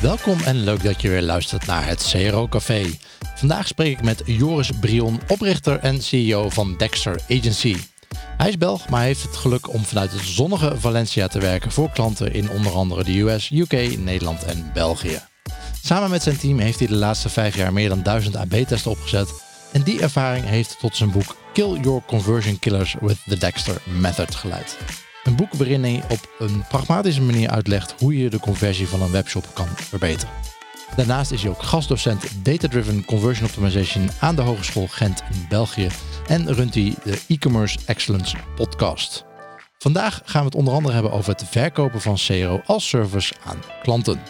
Welkom en leuk dat je weer luistert naar het CRO Café. Vandaag spreek ik met Joris Brion, oprichter en CEO van Dexter Agency. Hij is Belg, maar heeft het geluk om vanuit het zonnige Valencia te werken voor klanten in onder andere de US, UK, Nederland en België. Samen met zijn team heeft hij de laatste vijf jaar meer dan duizend AB-testen opgezet. En die ervaring heeft tot zijn boek Kill Your Conversion Killers with the Dexter Method geleid. Een boek waarin hij op een pragmatische manier uitlegt hoe je de conversie van een webshop kan verbeteren. Daarnaast is hij ook gastdocent Data-Driven Conversion Optimization aan de Hogeschool Gent in België en runt hij de E-Commerce Excellence podcast. Vandaag gaan we het onder andere hebben over het verkopen van CRO als service aan klanten.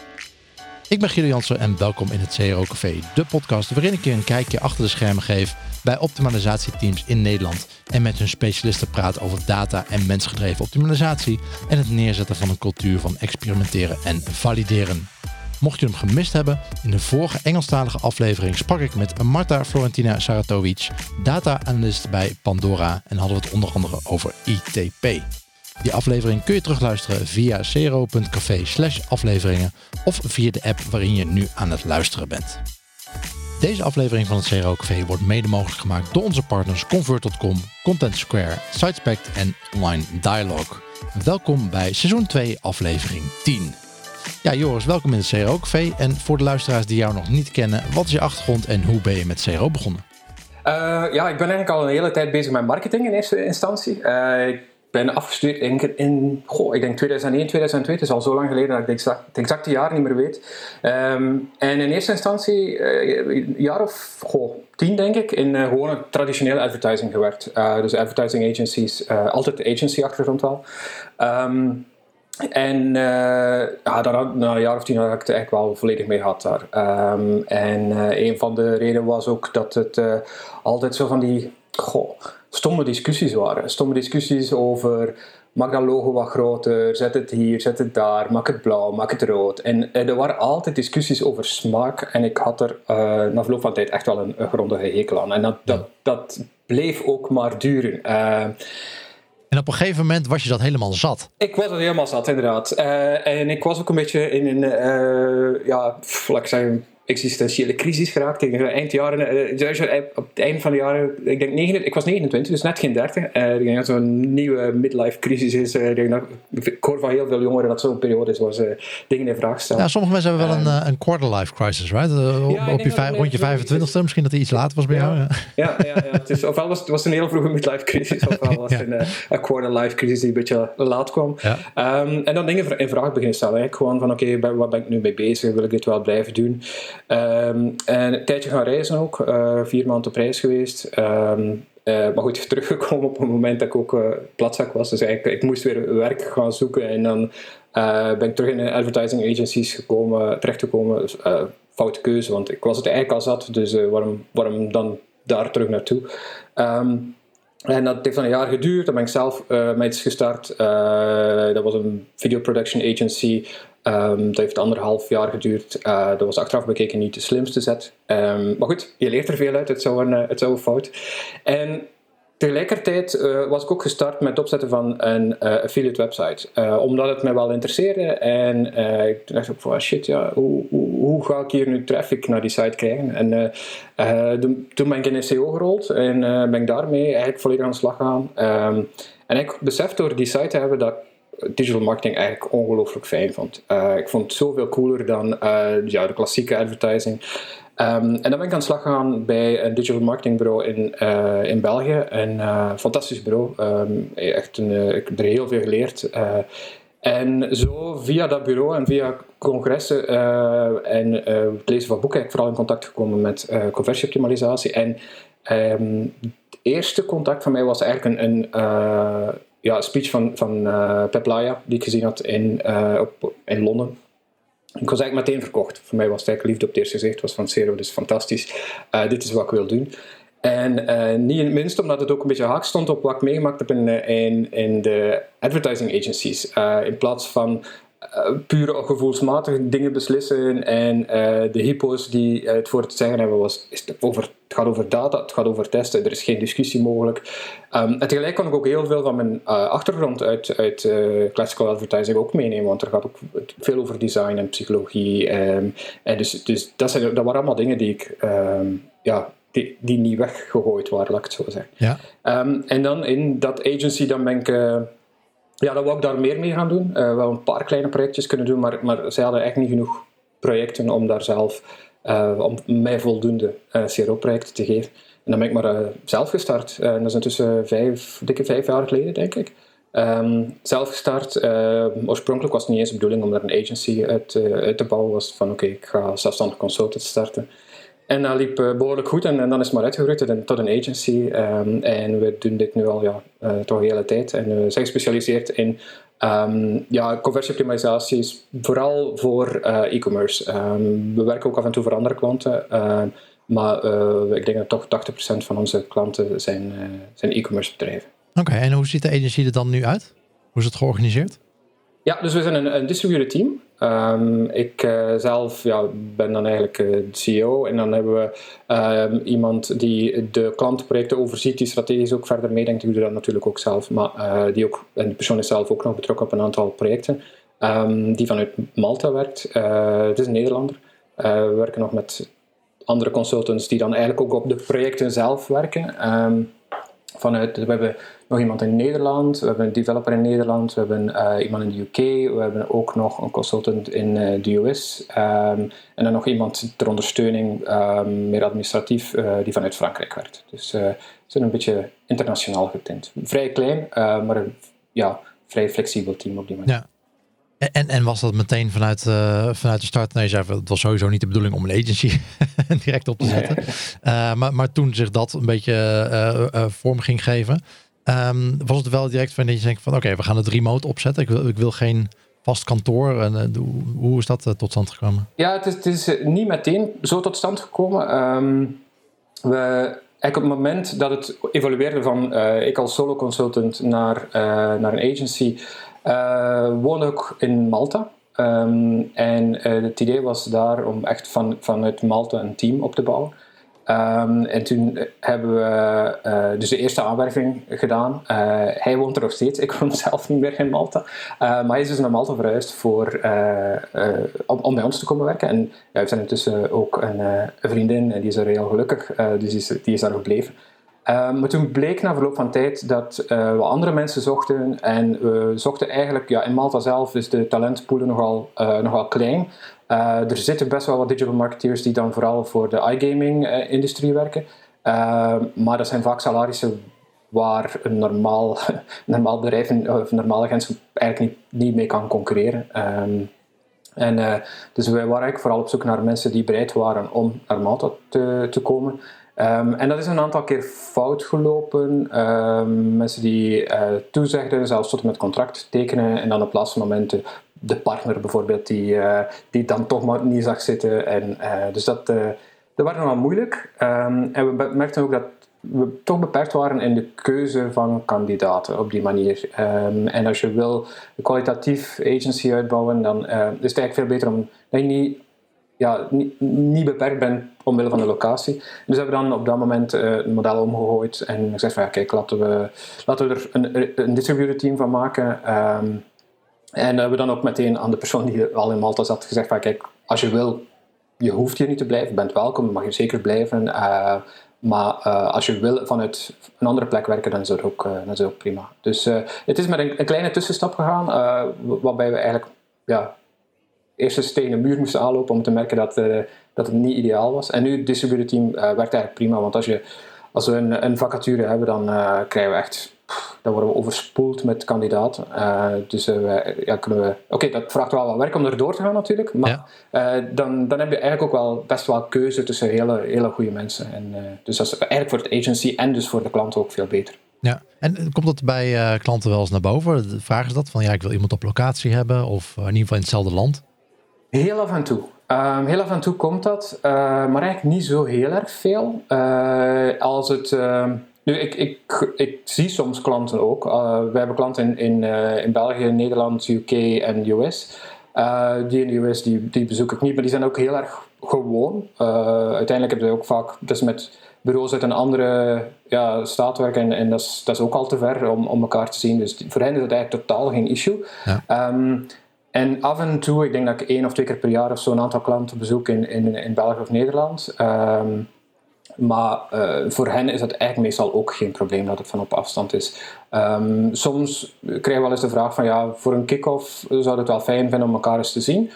Ik ben Guido Jansen en welkom in het CRO Café, de podcast waarin ik je een kijkje achter de schermen geef bij optimalisatieteams in Nederland en met hun specialisten praat over data en mensgedreven optimalisatie en het neerzetten van een cultuur van experimenteren en valideren. Mocht je hem gemist hebben, in de vorige Engelstalige aflevering sprak ik met Marta Florentina Saratovic, data-analyst bij Pandora en hadden we het onder andere over ITP. Die aflevering kun je terugluisteren via cero.café slash afleveringen of via de app waarin je nu aan het luisteren bent. Deze aflevering van het CRO Café wordt mede mogelijk gemaakt door onze partners Convert.com, Content Square, Sitespect en Online Dialogue. Welkom bij seizoen 2, aflevering 10. Ja, Joris, welkom in het CRO Café. En voor de luisteraars die jou nog niet kennen, wat is je achtergrond en hoe ben je met CRO begonnen? Uh, ja, ik ben eigenlijk al een hele tijd bezig met marketing in eerste instantie. Uh, ben afgestudeerd in, goh, ik denk 2001, 2002. Het is al zo lang geleden dat ik het exacte jaar niet meer weet. Um, en in eerste instantie, een jaar of goh, tien denk ik, in uh, gewoon traditionele advertising gewerkt. Uh, dus advertising agencies, altijd de agency achtergrond wel. Um, en ja, daar, na een jaar of tien had ik het eigenlijk wel volledig mee gehad daar. Um, en een van de redenen was ook dat het altijd zo van die goh, stomme discussies waren. Stomme discussies over maak dat logo wat groter, zet het hier, zet het daar, maak het blauw, maak het rood. En er waren altijd discussies over smaak en ik had er uh, na verloop van tijd echt wel een, een grondige hekel aan. En dat, dat, dat bleef ook maar duren. Uh, en op een gegeven moment was je dat helemaal zat. Ik was het helemaal zat, inderdaad. Uh, en ik was ook een beetje in een, ja, laat ik zeggen, existentiële crisis geraakt. Ik eind jaren, uh, op het einde van de jaren, ik denk 29, ik was 29, dus net geen 30. Uh, ik denk dat zo'n nieuwe midlife crisis is. Uh, ik, denk dat, ik hoor van heel veel jongeren dat zo'n periode is waar ze dingen in vraag stellen. Ja, sommige mensen hebben wel een, een quarter life crisis, right? Ja, op je vijf, rond je 25ste, misschien dat hij iets later was bij ja. jou. Ja, ja, ja, ja. Het is, ofwel was het was een heel vroege midlife crisis, ofwel was het een, een quarter life crisis die een beetje laat kwam. Um, en dan dingen in vraag beginnen stellen. Hè. Gewoon van, oké, okay, waar ben ik nu mee bezig? Wil ik dit wel blijven doen? Um, en een tijdje gaan reizen ook, uh, vier maanden op reis geweest. Um, uh, maar goed, teruggekomen op een moment dat ik ook uh, platzak was. Dus eigenlijk, ik moest weer werk gaan zoeken en dan ben ik terug in de advertising agencies gekomen, terechtgekomen. Dus, foute keuze, want ik was het eigenlijk al zat, dus waarom, waarom dan daar terug naartoe? Um, en dat heeft dan een jaar geduurd. Dan ben ik zelf met iets gestart. Dat was een video production agency. Um, dat heeft anderhalf jaar geduurd. Uh, dat was achteraf bekeken niet de slimste zet. Um, maar goed, je leert er veel uit. Het zou een, het zou fout. En Tegelijkertijd uh, was ik ook gestart met het opzetten van een affiliate website. Omdat het mij wel interesseerde. En ik dacht ook van ah, shit, ja, hoe, hoe, hoe, ga ik hier nu traffic naar die site krijgen? En toen ben ik in SEO gerold en ben ik daarmee eigenlijk volledig aan de slag gegaan. Um, en ik besefte door die site te hebben dat digital marketing eigenlijk ongelooflijk fijn vond. ik vond het zoveel cooler dan ja, de klassieke advertising. Um, en dan ben ik aan de slag gegaan bij een digital marketingbureau in, uh, in België. Een fantastisch bureau. Um, echt een, ik heb er heel veel geleerd. en zo via dat bureau en via congressen en het lezen van boeken, heb ik vooral in contact gekomen met conversieoptimalisatie. En um, het eerste contact van mij was eigenlijk een, een ja, speech van, van Laia, die ik gezien had in, op, in Londen. Ik was eigenlijk meteen verkocht. Voor mij was het eigenlijk liefde op het eerste gezicht. Was van Zero, dus fantastisch. Uh, dit is wat ik wil doen. En uh, niet in het minst omdat het ook een beetje haak stond op wat ik meegemaakt heb in, eh, in, de advertising agencies. Uh, in plaats van uh, pure gevoelsmatige dingen beslissen en de hypo's die het voor het zeggen hebben, was, is over het gaat over data, het gaat over testen, er is geen discussie mogelijk. Um, en tegelijk kan ik ook heel veel van mijn uh, achtergrond uit, uit uh, classical advertising ook meenemen, want er gaat ook veel over design en psychologie. Um, en dus, dus dat, zijn, dat waren allemaal dingen die ik um, ja, die, die niet weggegooid waren, laat ik het zo zeggen. Ja. en dan in dat agency, dan ben ik... Uh, ja, dan wou ik daar meer mee gaan doen. Uh, wel een paar kleine projectjes kunnen doen, maar, maar zij hadden echt niet genoeg projecten om daar zelf om mij voldoende CRO-projecten te geven. En dan ben ik maar uh, zelf gestart. dat is intussen vijf, dikke vijf jaar geleden, denk ik. Um, zelf gestart. oorspronkelijk was het niet eens de bedoeling om daar een agency uit, uit te bouwen. was van oké, ik ga zelfstandig consultant starten. En dat liep behoorlijk goed en, en, dan is het maar uitgegroeid tot een agency. Um, en we doen dit nu al ja, toch de hele tijd. En we zijn gespecialiseerd in Um, ja, conversieoptimalisaties, vooral voor uh, e-commerce. Um, we werken ook af en toe voor andere klanten, uh, maar uh, ik denk dat toch 80% van onze klanten zijn, zijn e-commerce bedrijven. Oké, en hoe ziet de agency er dan nu uit? Hoe is het georganiseerd? Ja, dus we zijn een, een distributed team. Um, ik uh, zelf ja, ben dan eigenlijk uh, de CEO en dan hebben we um, iemand die de klantenprojecten overziet, die strategisch ook verder meedenkt. Die doet dat natuurlijk ook zelf, maar uh, die ook, en die persoon is zelf ook nog betrokken op een aantal projecten. Um, die vanuit Malta werkt. het is een Nederlander. we werken nog met andere consultants die dan eigenlijk ook op de projecten zelf werken. vanuit, we hebben nog iemand in Nederland, we hebben een developer in Nederland, we hebben uh, iemand in de UK, we hebben ook nog een consultant in uh, de US um, en dan nog iemand ter ondersteuning, um, meer administratief, uh, die vanuit Frankrijk werkt. Dus we zijn een beetje internationaal getint. Vrij klein, maar een ja, vrij flexibel team op die manier. Ja. En, en was dat meteen vanuit, uh, vanuit de start? Nee, zei, het was sowieso niet de bedoeling om een agency direct op te zetten. Uh, maar, maar toen zich dat een beetje uh, vorm ging geven, Um, was het wel direct van dat je denkt van oké, we gaan het remote opzetten. Ik wil, ik wil geen vast kantoor. En, uh, hoe is dat uh, tot stand gekomen? Ja, het is, het is uh, niet meteen zo tot stand gekomen. Um, we, op het moment dat het evolueerde van ik als solo consultant naar, naar een agency, woonde ik in Malta. Um, en het idee was daar om echt van, vanuit Malta een team op te bouwen. Um, en toen hebben we uh, dus de eerste aanwerving gedaan. Uh, hij woont er nog steeds. Ik woon zelf niet meer in Malta. Uh, maar hij is dus naar Malta verhuisd voor, om, om, bij ons te komen werken. En we zijn intussen ook een, vriendin en die is er heel gelukkig. dus die is, die is daar gebleven. Um, maar toen bleek na verloop van tijd dat we andere mensen zochten. En we zochten eigenlijk, ja, in Malta zelf is de talentpool nogal, nogal klein. Uh, er zitten best wel wat digital marketeers die dan vooral voor de iGaming-industrie werken. Uh, maar dat zijn vaak salarissen waar een normaal, normaal bedrijf of een normale agentschap eigenlijk niet, niet mee kan concurreren. Um, en, dus wij waren eigenlijk vooral op zoek naar mensen die bereid waren om naar Malta te, te komen. Um, en dat is een aantal keer fout gelopen. Um, mensen die toezegden, zelfs tot met contract tekenen en dan op laatste momenten de partner bijvoorbeeld, die, uh, die dan toch maar niet zag zitten. En, uh, dus dat, dat werd nogal moeilijk. Um, en we merkten ook dat we toch beperkt waren in de keuze van kandidaten op die manier. en als je wil een kwalitatief agency uitbouwen, dan is het eigenlijk veel beter om dat je niet ja, niet, beperkt bent omwille van de locatie. Dus hebben we dan op dat moment uh, een model omgegooid en gezegd van ja, kijk, laten we, laten we er een, een distributed team van maken. Um, en we dan ook meteen aan de persoon die al in Malta zat gezegd van kijk, als je wil, je hoeft hier niet te blijven, bent welkom, mag je zeker blijven. Uh, maar uh, als je wil vanuit een andere plek werken, dan is dat ook, ook prima. Dus het is met een, een kleine tussenstap gegaan, waarbij we eigenlijk ja, eerst een stenen muur moesten aanlopen om te merken dat, dat het niet ideaal was. En nu, het distributed team werkt eigenlijk prima, want als, je, als we een, een vacature hebben, dan uh, krijgen we echt, pff, dan worden we overspoeld met kandidaten. dus we, ja, kunnen we, oké, dat vraagt wel wat werk om erdoor te gaan natuurlijk, maar ja. dan, dan heb je eigenlijk ook wel best wel keuze tussen hele, hele goede mensen. En, dus dat is eigenlijk voor het agency en dus voor de klant ook veel beter. Ja, en komt dat bij klanten wel eens naar boven? Vragen ze dat van ja, ik wil iemand op locatie hebben of in ieder geval in hetzelfde land? Heel af en toe. Um, heel af en toe komt dat, uh, maar eigenlijk niet zo heel erg veel. Uh, als het, uh, nu, ik, ik, ik zie soms klanten ook. Uh, we hebben klanten in, in, in België, Nederland, UK en US. die in de US die, die bezoek ik niet, maar die zijn ook heel erg gewoon. uiteindelijk hebben we ook vaak dus met bureaus uit een andere ja, staat werken en, en dat, is, dat is ook al te ver om, om elkaar te zien. Dus voor hen is dat eigenlijk totaal geen issue. Ja. Ehm, en af en toe, ik denk dat ik één of twee keer per jaar of zo een aantal klanten bezoek in, in, in België of Nederland. Ehm, maar uh, voor hen is dat eigenlijk meestal ook geen probleem dat het van op afstand is. Um, soms krijg je wel eens de vraag van ja, voor een kick-off zou het wel fijn vinden om elkaar eens te zien.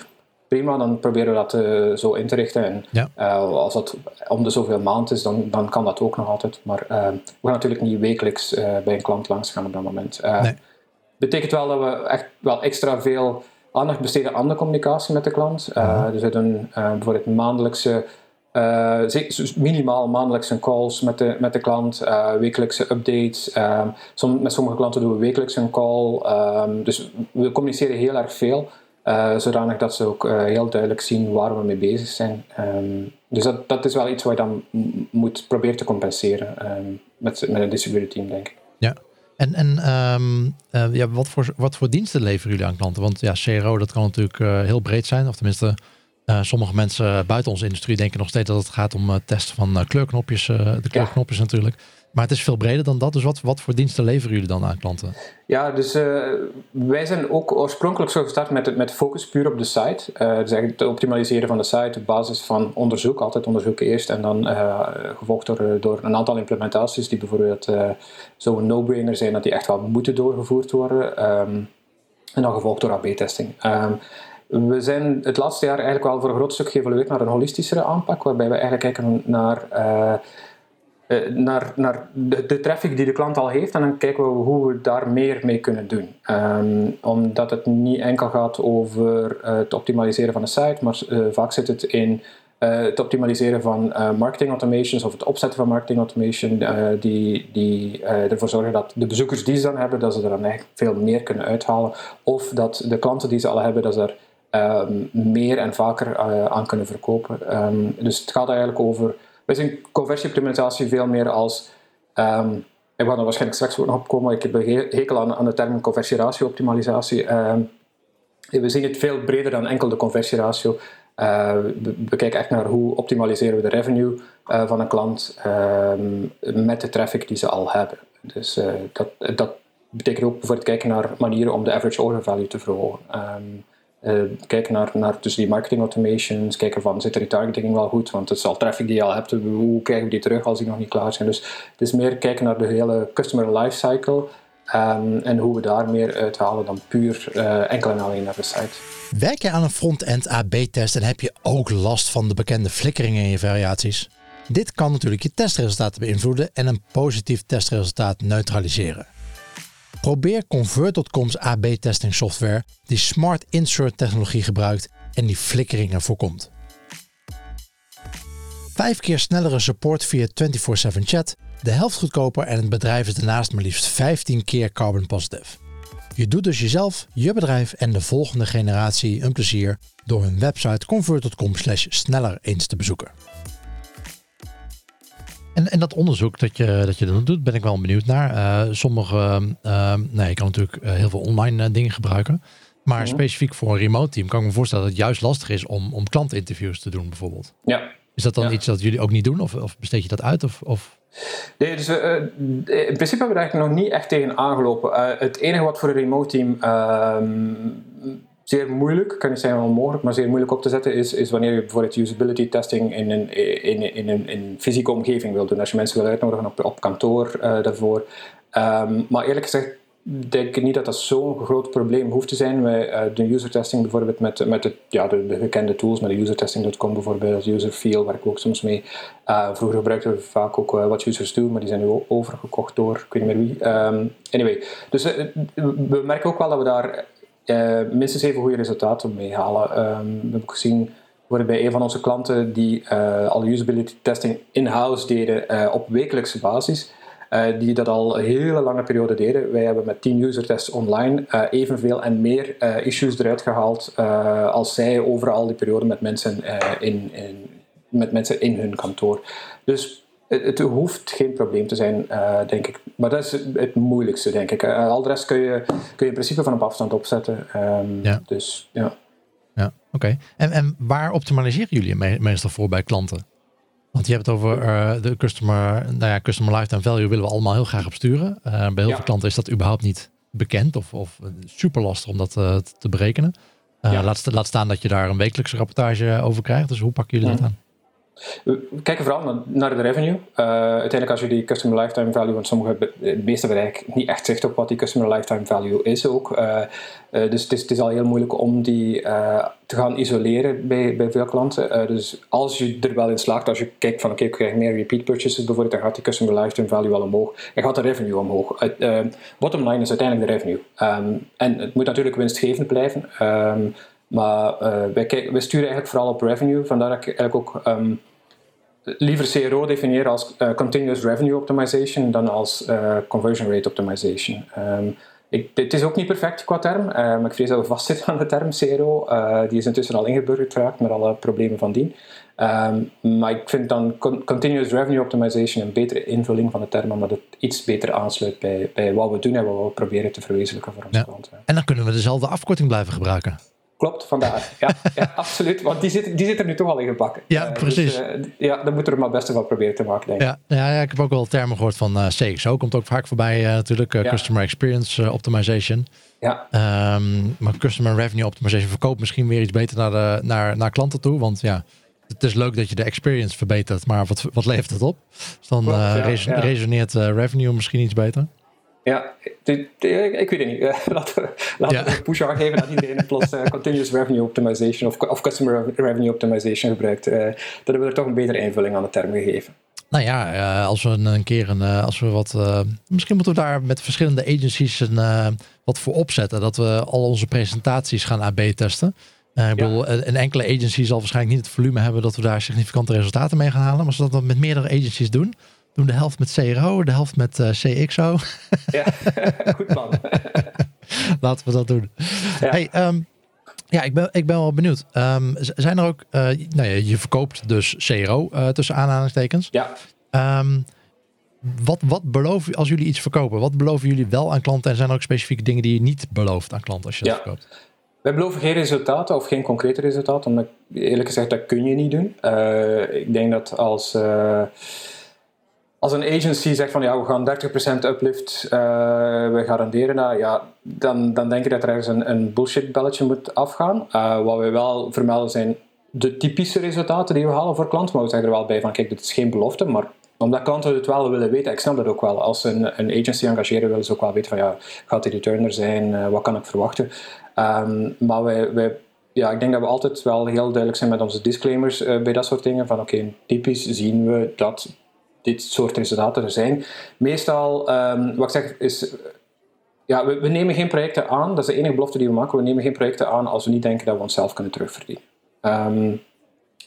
Prima, dan proberen we dat uh, zo in te richten. En ja. uh, als dat om de zoveel maand is, dan, dan kan dat ook nog altijd. Maar we gaan natuurlijk niet wekelijks bij een klant langs gaan op dat moment. Nee. Betekent wel dat we echt wel extra veel aandacht besteden aan de communicatie met de klant. Uh, dus het een bijvoorbeeld maandelijkse uh, minimaal maandelijkse calls met de, met de klant, wekelijkse updates. Som, met sommige klanten doen we wekelijks een call. Um, dus we communiceren heel erg veel, uh, zodanig dat ze ook heel duidelijk zien waar we mee bezig zijn. Um, dus dat, dat is wel iets wat je dan moet proberen te compenseren met, met een distributed team, denk ik. En, en ja, wat, voor, wat voor diensten leveren jullie aan klanten? Want ja, CRO dat kan natuurlijk heel breed zijn, of tenminste uh, sommige mensen buiten onze industrie denken nog steeds dat het gaat om testen van kleurknopjes, de kleurknopjes natuurlijk. Maar het is veel breder dan dat. Dus wat, wat voor diensten leveren jullie dan aan klanten? Ja, dus wij zijn ook oorspronkelijk zo gestart met, met focus puur op de site. dus eigenlijk het optimaliseren van de site op basis van onderzoek. Altijd onderzoeken eerst en dan gevolgd door, door een aantal implementaties die bijvoorbeeld zo'n no-brainer zijn dat die echt wel moeten doorgevoerd worden. Um, en dan gevolgd door AB-testing. Ehm, we zijn het laatste jaar eigenlijk wel voor een groot stuk geëvolueerd naar een holistischere aanpak, waarbij we eigenlijk kijken naar, uh, naar, naar de, de, traffic die de klant al heeft en dan kijken we hoe we daar meer mee kunnen doen. Um, omdat het niet enkel gaat over uh, het optimaliseren van de site, maar vaak zit het in het optimaliseren van marketing automations of het opzetten van marketing automation die, die ervoor zorgen dat de bezoekers die ze dan hebben, dat ze er dan eigenlijk veel meer kunnen uithalen. Of dat de klanten die ze al hebben, dat ze er um, meer en vaker aan kunnen verkopen. Um, dus het gaat eigenlijk over. Wij zien conversieoptimalisatie veel meer als. Um, ik ga er waarschijnlijk straks ook nog op komen. Ik heb een hekel aan, aan de term conversieratio-optimalisatie. we zien het veel breder dan enkel de conversieratio. Uh, we, kijken echt naar hoe optimaliseren we de revenue uh, van een klant met de traffic die ze al hebben. Dus uh, dat, dat betekent ook bijvoorbeeld kijken naar manieren om de average order value te verhogen. Uh, kijken naar, naar dus die marketing automations, kijken van zit de retargeting wel goed, want het is al traffic die je al hebt, hoe krijgen we die terug als die nog niet klaar zijn. Dus het is meer kijken naar de hele customer lifecycle um, en hoe we daar meer uithalen dan puur uh, enkel en alleen naar de site. Werk je aan een front-end AB-test en heb je ook last van de bekende flikkeringen in je variaties? Dit kan natuurlijk je testresultaten beïnvloeden en een positief testresultaat neutraliseren. Probeer Convert.com's AB-testing software die Smart Insert technologie gebruikt en die flikkeringen voorkomt. Vijf keer snellere support via 24/7 chat, de helft goedkoper en het bedrijf is daarnaast maar liefst 15 keer carbon positive. Je doet dus jezelf, je bedrijf en de volgende generatie een plezier door hun website convert.com sneller eens te bezoeken. En, en dat onderzoek dat je, dat je dan doet, ben ik wel benieuwd naar. Uh, sommige, uh, nee, je kan natuurlijk eh, heel veel online dingen gebruiken. Maar specifiek voor een remote team kan ik me voorstellen dat het juist lastig is om, om klantinterviews te doen bijvoorbeeld. Ja. Is dat dan iets dat jullie ook niet doen of, of besteed je dat uit? Of, of? Nee, dus in principe hebben we daar nog niet echt tegen aangelopen. het enige wat voor een remote team ehm, zeer moeilijk, kan niet zijn onmogelijk, maar zeer moeilijk op te zetten is, is wanneer je bijvoorbeeld usability testing in een, in, in, in, in fysieke omgeving wil doen. Als je mensen wil uitnodigen op, op kantoor uh, daarvoor. Um, maar eerlijk gezegd denk ik niet dat dat zo'n groot probleem hoeft te zijn. Wij uh, doen user testing bijvoorbeeld met, met het, ja, de, de gekende tools, met de usertesting.com bijvoorbeeld, userfeel, waar ik ook soms mee. Uh, vroeger gebruikten we vaak ook wat users doen, maar die zijn nu overgekocht door, ik weet niet meer wie. Um, anyway, dus we merken ook wel dat we daar minstens even goede resultaten mee halen. Um, we hebben gezien bij een van onze klanten die uh, al usability testing in-house deden uh, op wekelijkse basis. die dat al een hele lange periode deden. Wij hebben met 10 user tests online evenveel en meer issues eruit gehaald als zij overal die periode met mensen, in, in, met mensen in hun kantoor. Dus het, hoeft geen probleem te zijn, uh, denk ik. Maar dat is het moeilijkste, denk ik. Uh, al de rest kun je, kun je in principe van op afstand opzetten. Um, ja. Dus ja. Ja, oké. En, en waar optimaliseren jullie me meestal voor bij klanten? Want je hebt het over de customer, nou ja, customer lifetime value willen we allemaal heel graag op sturen. bij heel veel klanten is dat überhaupt niet bekend of, of super lastig om dat te berekenen. laat, laat, staan dat je daar een wekelijkse rapportage over krijgt. Dus hoe pakken jullie dat aan? We kijken vooral naar de revenue. Uh, uiteindelijk als je die customer lifetime value, want sommige, de meeste bereik niet echt zicht op wat die customer lifetime value is ook. Uh, uh, dus het is, het is, al heel moeilijk om die te gaan isoleren bij, bij veel klanten. dus als je er wel in slaagt, als je kijkt van oké, ik krijg meer repeat purchases bijvoorbeeld, dan gaat die customer lifetime value wel omhoog. En gaat de revenue omhoog. bottom line is uiteindelijk de revenue. Um, en het moet natuurlijk winstgevend blijven. Um, maar wij, wij, sturen eigenlijk vooral op revenue. Vandaar dat ik eigenlijk ook um, liever CRO definiëren als uh, Continuous Revenue Optimization dan als uh, Conversion Rate Optimization. Um, ik, het is ook niet perfect qua term, uh, maar ik vrees dat we vastzitten aan de term CRO. die is intussen al ingeburgerd geraakt met alle problemen van dien. Um, maar ik vind dan Continuous Revenue Optimization een betere invulling van de term, omdat het iets beter aansluit bij, bij wat we doen en wat we proberen te verwezenlijken voor onze ja. klanten. En dan kunnen we dezelfde afkorting blijven gebruiken. Klopt, vandaar. Ja, ja absoluut. Want die zit, die zit er nu toch al in gebakken. Ja, uh, precies. Dus, uh, ja, dan moeten we er maar het beste van proberen te maken, denk ik. Ja, ja, ja ik heb ook wel termen gehoord van uh, CXO. Komt ook vaak voorbij natuurlijk. Ja. Customer Experience Optimization. Ja. Um, maar Customer Revenue Optimization verkoopt misschien weer iets beter naar, de, naar, naar klanten toe. Want ja, het is leuk dat je de experience verbetert. Maar wat, wat levert het op? Dus dan Klopt, ja, resoneert revenue misschien iets beter. Ja, ik weet het niet. laten we, laten we een push geven dat iedereen plus uh, continuous revenue optimization of, of customer revenue optimization gebruikt. Uh, dat hebben we er toch een betere invulling aan de term gegeven. Nou ja, uh, als we een, een keer een, als we wat, misschien moeten we daar met verschillende agencies een, wat voor opzetten. Dat we al onze presentaties gaan AB testen. ik bedoel, een enkele agency zal waarschijnlijk niet het volume hebben dat we daar significante resultaten mee gaan halen. Maar als we dat met meerdere agencies doen, doen de helft met CRO, de helft met uh, eh, CXO. Ja, goed plan. Laten we dat doen. Ja, hey, um, ja ik, ben, ik ben wel benieuwd. Um, zijn er ook, uh, nou ja, je verkoopt dus CRO uh, eh, tussen aanhalingstekens. Ja. Um, wat, wat beloven als jullie iets verkopen? Wat beloven jullie wel aan klanten? En zijn er ook specifieke dingen die je niet belooft aan klanten als je dat verkoopt? Wij beloven geen resultaten of geen concrete resultaten, omdat eerlijk gezegd dat kun je niet doen. Uh, ik denk dat als als een agency zegt van ja, we gaan 30% uplift, uh, we garanderen dat, ja, dan, dan denk ik dat er ergens een, een bullshit belletje moet afgaan. Uh, wat we wel vermelden zijn de typische resultaten die we halen voor klanten, maar we zeggen er wel bij van kijk, dit is geen belofte, maar omdat klanten het wel willen weten, ik snap dat ook wel. Als ze een, een agency engageren, willen ze ook wel weten van ja, gaat die return er zijn, uh, wat kan ik verwachten. Um, maar wij, wij ja, ik denk dat we altijd wel heel duidelijk zijn met onze disclaimers bij dat soort dingen. Van oké, typisch zien we dat dit soort resultaten er zijn. Meestal, um, wat ik zeg, is ja, we, we, nemen geen projecten aan, dat is de enige belofte die we maken. We nemen geen projecten aan als we niet denken dat we onszelf kunnen terugverdienen. Um,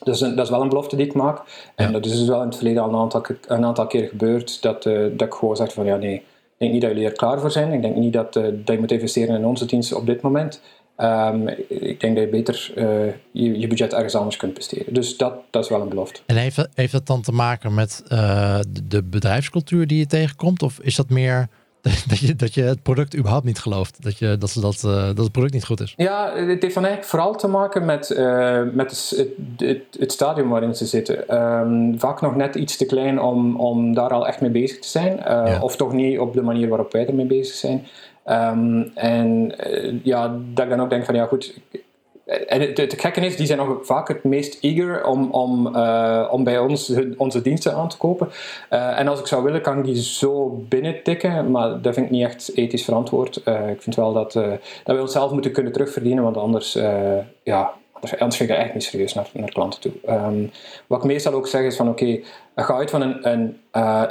dus dat is wel een belofte die ik maak. En dat is dus wel in het verleden al een aantal, een aantal keer gebeurd dat, uh, dat ik gewoon zeg van ja nee, ik denk niet dat jullie er klaar voor zijn. Ik denk niet dat, uh, dat je moet investeren in onze dienst op dit moment. Um, ik denk dat je beter uh, je, je, budget ergens anders kunt besteden. Dus dat, dat is wel een belofte. En heeft dat, heeft dat dan te maken met uh, de bedrijfscultuur die je tegenkomt? Of is dat meer dat je, dat je het product überhaupt niet gelooft? Dat, je, dat, dat, uh, dat het product niet goed is? Ja, het heeft dan eigenlijk vooral te maken met, met het, het, het, stadium waarin ze zitten. Um, vaak nog net iets te klein om, om daar al echt mee bezig te zijn. Ja. Of toch niet op de manier waarop wij ermee bezig zijn. Um, en uh, ja, dat ik dan ook denk van ja goed, en het, gekke is, die zijn nog vaak het meest eager om, om, uh, om bij ons onze diensten aan te kopen. Uh, en als ik zou willen, kan ik die zo binnen tikken, maar dat vind ik niet echt ethisch verantwoord. Ik vind wel dat, dat we onszelf moeten kunnen terugverdienen, want anders, ja, anders vind ik dat echt niet serieus naar, naar klanten toe. Um, wat ik meestal ook zeg is van oké, okay, ga uit van een, een,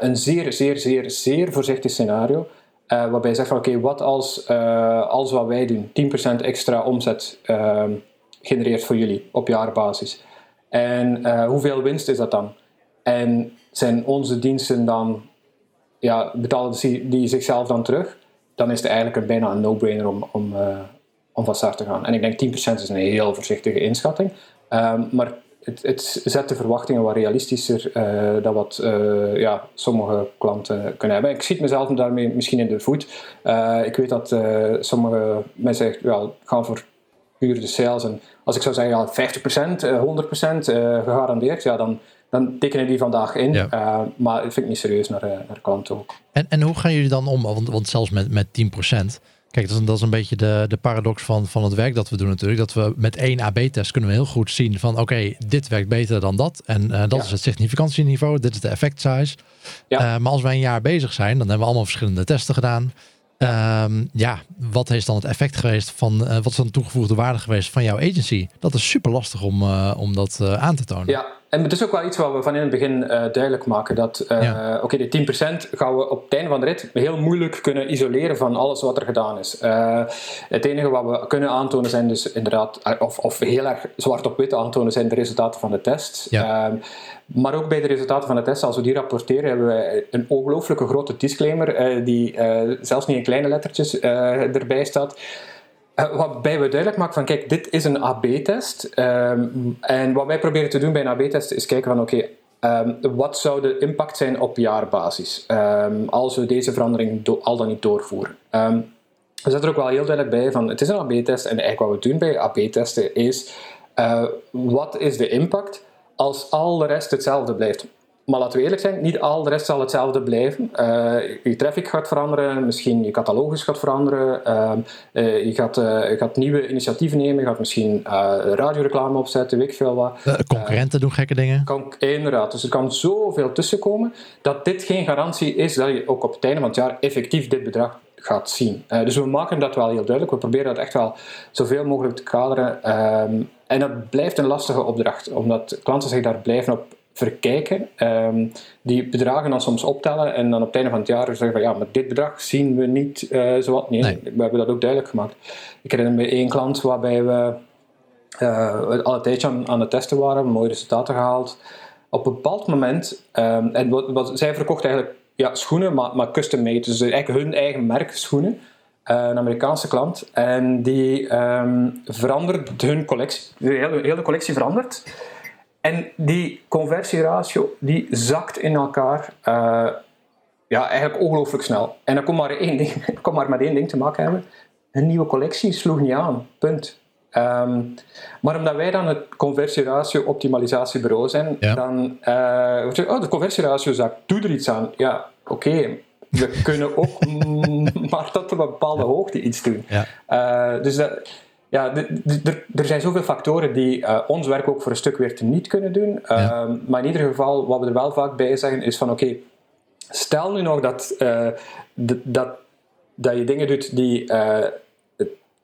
een zeer, zeer, zeer, zeer voorzichtig scenario. Uh, waarbij je zegt van oké, wat als, uh, als wat wij doen 10% extra omzet uh, genereert voor jullie op jaarbasis. En eh, hoeveel winst is dat dan? En zijn onze diensten dan, ja, betalen die, die zichzelf dan terug? Dan is het eigenlijk een, bijna een no-brainer om, om, om van start te gaan. En ik denk 10% is een heel voorzichtige inschatting. Ehm, maar het, het, zet de verwachtingen wat realistischer uh, dan wat uh, ja, sommige klanten kunnen hebben. Ik schiet mezelf daarmee misschien in de voet. Uh, ik weet dat sommige mensen ja, gaan voor puur de sales. En als ik zou zeggen ja, 50%, 100% gegarandeerd, ja, dan, dan tekenen die vandaag in. maar dat vind ik niet serieus naar, naar klanten ook. En, en hoe gaan jullie dan om? Want, want zelfs met, met 10%. Kijk, dat is, dat is een beetje de, de paradox van, van het werk dat we doen natuurlijk. Dat we met één AB-test kunnen we heel goed zien van oké, dit werkt beter dan dat. En uh, dat is het significantieniveau, dit is de effect size. Ja. Uh, maar als wij een jaar bezig zijn, dan hebben we allemaal verschillende testen gedaan. Um, ja, wat heeft dan het effect geweest van, uh, wat is dan de toegevoegde waarde geweest van jouw agency? Dat is super lastig om, om dat aan te tonen. Ja, en het is ook wel iets wat we van in het begin uh, duidelijk maken. Dat, uh, oké, okay, die 10% gaan we op het einde van de rit heel moeilijk kunnen isoleren van alles wat er gedaan is. Uh, het enige wat we kunnen aantonen zijn dus inderdaad, of, of heel erg zwart op wit aantonen, zijn de resultaten van de test. Ja. Ehm, maar ook bij de resultaten van de test, als we die rapporteren, hebben we een ongelooflijke grote disclaimer, die zelfs niet in kleine lettertjes erbij staat. Uh, waarbij we duidelijk maken van, kijk, dit is een AB-test. Ehm, en wat wij proberen te doen bij een AB-test is kijken van, oké, ehm, wat zou de impact zijn op jaarbasis um, als we deze verandering al dan niet doorvoeren. we zetten er ook wel heel duidelijk bij van, het is een AB-test en eigenlijk wat we doen bij AB-testen is, uh, wat is de impact als al de rest hetzelfde blijft? Maar laten we eerlijk zijn, niet al de rest zal hetzelfde blijven. Uh, je traffic gaat veranderen, misschien je catalogus gaat veranderen. Uh, uh, je, gaat, je gaat nieuwe initiatieven nemen, je gaat misschien radioreclame opzetten, weet ik veel wat. concurrenten doen gekke dingen. Kan, inderdaad, dus er kan zoveel tussenkomen dat dit geen garantie is dat je ook op het einde van het jaar effectief dit bedrag gaat zien. dus we maken dat wel heel duidelijk. We proberen dat echt wel zoveel mogelijk te kaderen. Ehm, en dat blijft een lastige opdracht, omdat klanten zich daar blijven op verkijken. Um, die bedragen dan soms optellen en dan op het einde van het jaar zeggen van ja, maar dit bedrag zien we niet uh, zowat. Nee, nee, we hebben dat ook duidelijk gemaakt. Ik herinner me één klant waarbij we uh, al een tijdje aan, aan het testen waren, mooie resultaten gehaald. Op een bepaald moment, um, en wat, wat, zij verkocht eigenlijk ja, schoenen, maar, maar custom made, dus eigenlijk hun eigen merk schoenen. Uh, een Amerikaanse klant. En die um, verandert hun collectie. De hele, hele collectie verandert. En die conversieratio die zakt in elkaar uh, ja, eigenlijk ongelooflijk snel. En dan komt maar, één ding, kon maar met één ding te maken hebben. Een nieuwe collectie sloeg niet aan. Punt. Um, maar omdat wij dan het conversieratio-optimalisatiebureau zijn, dan uh, je, oh, de conversieratio zakt, doe er iets aan. Ja, oké, we kunnen ook maar tot een bepaalde hoogte iets doen. Ja. Uh, dus dat, ja, er zijn zoveel factoren die uh, ons werk ook voor een stuk weer te niet kunnen doen. Uh, Maar in ieder geval, wat we er wel vaak bij zeggen, is van oké, stel nu nog dat, uh, dat, dat je dingen doet die, uh,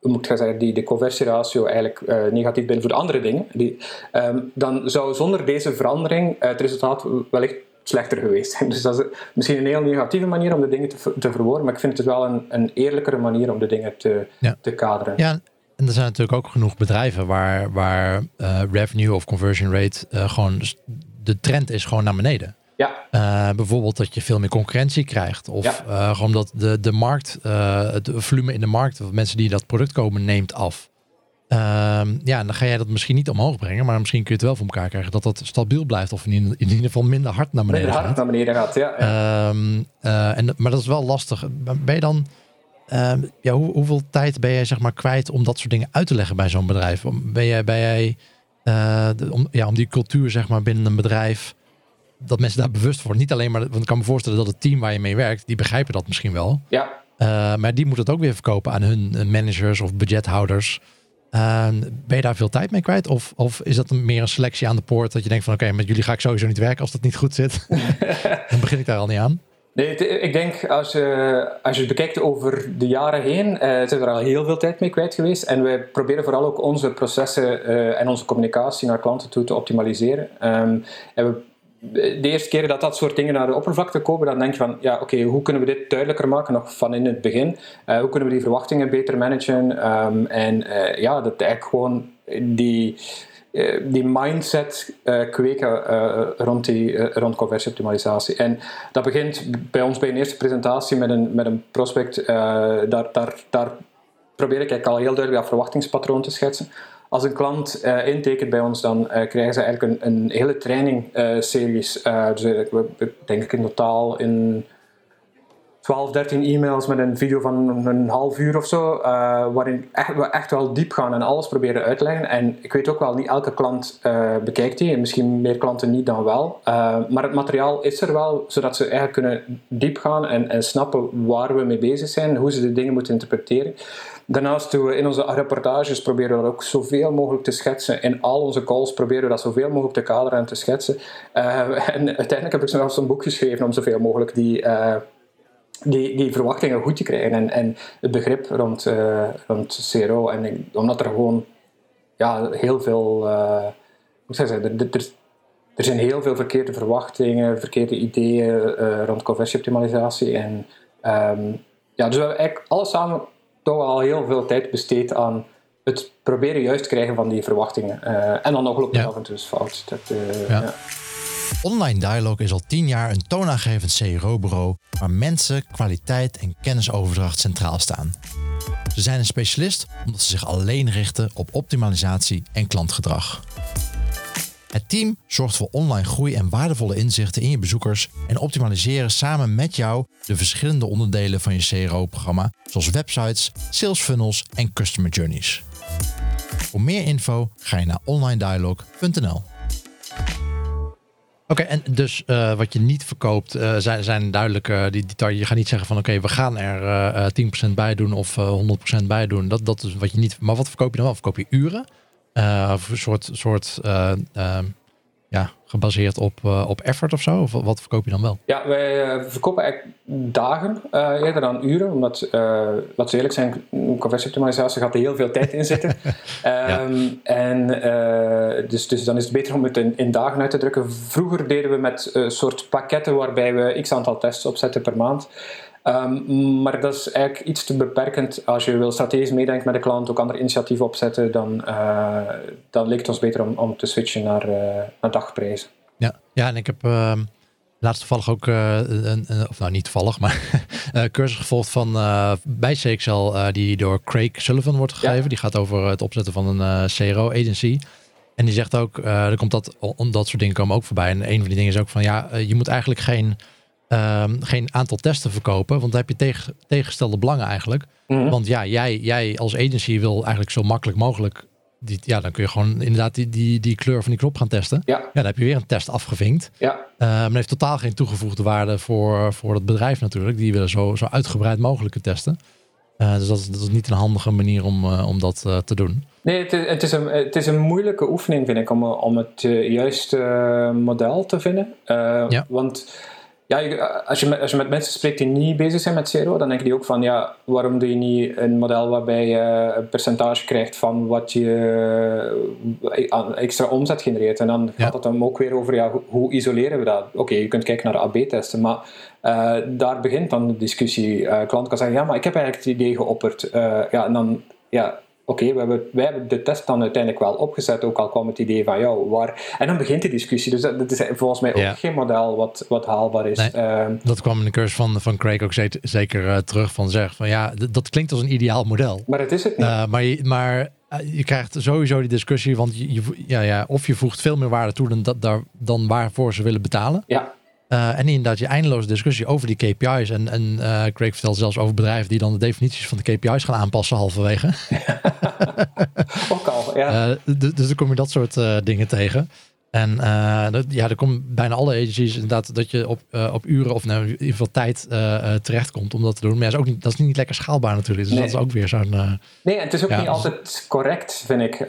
moet ik zeggen, die de conversieratio eigenlijk negatief de andere dingen, die, um, dan zou zonder deze verandering het resultaat wellicht slechter geweest zijn. Dus dat is misschien een heel negatieve manier om de dingen te, te verwoorden, maar ik vind het wel een, een eerlijkere manier om de dingen te, te kaderen. Ja, en er zijn natuurlijk ook genoeg bedrijven waar, waar uh, revenue of conversion rate uh, gewoon de trend is gewoon naar beneden. Ja. Uh, bijvoorbeeld dat je veel meer concurrentie krijgt. Of ja. gewoon dat de, de markt, het volume in de markt, of mensen die dat product kopen, neemt af. Ehm, ja, dan ga jij dat misschien niet omhoog brengen, maar misschien kun je het wel voor elkaar krijgen dat dat stabiel blijft. Of in, in ieder geval minder hard naar beneden minder hard naar beneden gaat, ja. ja. Um, en, maar dat is wel lastig. Ben je dan Ehm, ja, hoe, hoeveel tijd ben jij zeg maar, kwijt om dat soort dingen uit te leggen bij zo'n bedrijf? Ben jij, ben jij uh, om, ja, om die cultuur zeg maar, binnen een bedrijf, dat mensen daar bewust worden? Niet alleen maar, want ik kan me voorstellen dat het team waar je mee werkt, die begrijpen dat misschien wel. Ja. Uh, maar die moeten het ook weer verkopen aan hun eh, managers of budgethouders. Uh, ben je daar veel tijd mee kwijt? Of, of is dat een, meer een selectie aan de poort dat je denkt van oké, met jullie ga ik sowieso niet werken als dat niet goed zit? Dan begin ik daar al niet aan. Nee, ik denk als je, als je het bekijkt over de jaren heen, zijn we er al heel veel tijd mee kwijt geweest. En wij proberen vooral ook onze processen uh, en onze communicatie naar klanten toe te optimaliseren. Um, en we, de eerste keer dat dat soort dingen naar de oppervlakte komen, dan denk je van, ja, oké, hoe kunnen we dit duidelijker maken, nog van in het begin? Hoe kunnen we die verwachtingen beter managen? Um, en ja, dat eigenlijk gewoon die eh, die mindset uh, kweken uh, rond, die, rond conversieoptimalisatie. En dat begint bij ons bij een eerste presentatie met een, met een prospect. daar, daar, daar probeer ik eigenlijk al heel duidelijk dat verwachtingspatroon te schetsen. Als een klant intekent bij ons, dan krijgen ze eigenlijk een, een hele training series. dus denk ik in totaal in 12, 13 e-mails met een video van een half uur of zo, uh, waarin echt, we echt wel diep gaan en alles proberen uit te leggen. En ik weet ook wel, niet elke klant uh, bekijkt die, misschien meer klanten niet dan wel. Uh, maar het materiaal is er wel, zodat ze eigenlijk kunnen diep gaan en, en snappen waar we mee bezig zijn, hoe ze de dingen moeten interpreteren. Daarnaast doen we in onze reportages proberen we dat ook zoveel mogelijk te schetsen. In al onze calls proberen we dat zoveel mogelijk te kaderen en te schetsen. en uiteindelijk heb ik zelfs een boek geschreven om zoveel mogelijk die die, die verwachtingen goed te krijgen en, en het begrip rond, uh, rond CRO. En ik, omdat er gewoon ja, heel veel, uh, hoe zeg je, er, er, er zijn heel veel verkeerde verwachtingen, verkeerde ideeën uh, rond conversieoptimalisatie. En um, ja, dus we hebben eigenlijk alles samen toch al heel veel tijd besteed aan het proberen juist te krijgen van die verwachtingen. en dan nog loopt het ja. af en toe eens fout. Dat, ja. ja. Online Dialog is al tien jaar een toonaangevend CRO-bureau waar mensen, kwaliteit en kennisoverdracht centraal staan. Ze zijn een specialist omdat ze zich alleen richten op optimalisatie en klantgedrag. Het team zorgt voor online groei en waardevolle inzichten in je bezoekers en optimaliseren samen met jou de verschillende onderdelen van je CRO-programma, zoals websites, sales funnels en customer journeys. Voor meer info ga je naar onlinedialog.nl. Oké, en dus uh, wat je niet verkoopt uh, zijn, zijn duidelijk uh, die details. Je gaat niet zeggen van oké, we gaan er 10% bij doen of 100% bij doen. Dat, dat is wat je niet. Maar wat verkoop je dan wel? Verkoop je uren? of een soort, soort ja, gebaseerd op, uh, op effort of zo? Of wat verkoop je dan wel? Ja, wij uh, verkopen eigenlijk dagen uh, eerder dan uren. Omdat, laten we eerlijk zijn, conversieoptimalisatie gaat er heel veel tijd in zitten. um, en dus, dus dan is het beter om het in, in, dagen uit te drukken. Vroeger deden we met een soort pakketten waarbij we x aantal tests opzetten per maand. Um, maar dat is eigenlijk iets te beperkend. Als je wil strategisch meedenken met de klant, ook andere initiatieven opzetten, dan, uh, dan lijkt het ons beter om, om te switchen naar, uh, naar dagprijzen. Ja. ja, en ik heb uh, laatst toevallig ook, uh, een, een, of nou niet toevallig, maar cursus gevolgd van bij CXL die door Craig Sullivan wordt gegeven. Die gaat over het opzetten van een CRO-agency. En die zegt ook, er komt dat, om dat soort dingen komen ook voorbij. En een van die dingen is ook van, ja, je moet eigenlijk geen um, geen aantal testen verkopen. Want dan heb je tegen, tegengestelde belangen eigenlijk. Mhm. Want ja, jij, jij als agency wil eigenlijk zo makkelijk mogelijk. Die, ja, dan kun je gewoon inderdaad die, die, die kleur van die knop gaan testen. Ja. ja dan heb je weer een test afgevinkt. Ja. Maar heeft totaal geen toegevoegde waarde voor, voor het bedrijf natuurlijk. Die willen zo, zo uitgebreid mogelijke testen. Uh, dus dat is, dat is niet een handige manier om, uh, om dat uh, te doen. Nee, het is, het, is een, het is een moeilijke oefening, vind ik, om, om het juiste model te vinden. Ja. Want ja, als je, met, als je met mensen spreekt die niet bezig zijn met CRO, dan denken die ook van, ja, waarom doe je niet een model waarbij je een percentage krijgt van wat je uh, extra omzet genereert. En dan gaat het dan ook weer over, ja, hoe, isoleren we dat? Oké, je kunt kijken naar AB-testen, maar uh, daar begint dan de discussie. Uh, klant kan zeggen, ja, maar ik heb eigenlijk het idee geopperd. ja, en dan, ja, oké, okay, wij hebben de test dan uiteindelijk wel opgezet, ook al kwam het idee van jou. Waar... En dan begint de discussie. Dus dat, is volgens mij ook geen model wat, wat haalbaar is. Nee, ehm, dat kwam in de cursus van, van Craig ook zeker uh, terug van zeg van ja, dat klinkt als een ideaal model. Maar het is het niet. Uh, maar je, maar uh, je krijgt sowieso die discussie, want je, je, ja, ja, of je voegt veel meer waarde toe dan, dat, daar, dan waarvoor ze willen betalen. Ja. Uh, en inderdaad, je eindeloze discussie over die KPI's. En, en uh, Craig vertelt zelfs over bedrijven die dan de definities van de KPI's gaan aanpassen halverwege. Ook al, ja. Uh, dus dan kom je dat soort dingen tegen. En dat, ja, er komt bijna alle agencies inderdaad dat je op, op uren of nou, in ieder geval tijd terechtkomt om dat te doen. Maar ja, is ook niet, dat is niet lekker schaalbaar natuurlijk. Dus nee. dat is ook weer zo'n... nee, en het is ook ja, niet altijd correct, vind ik.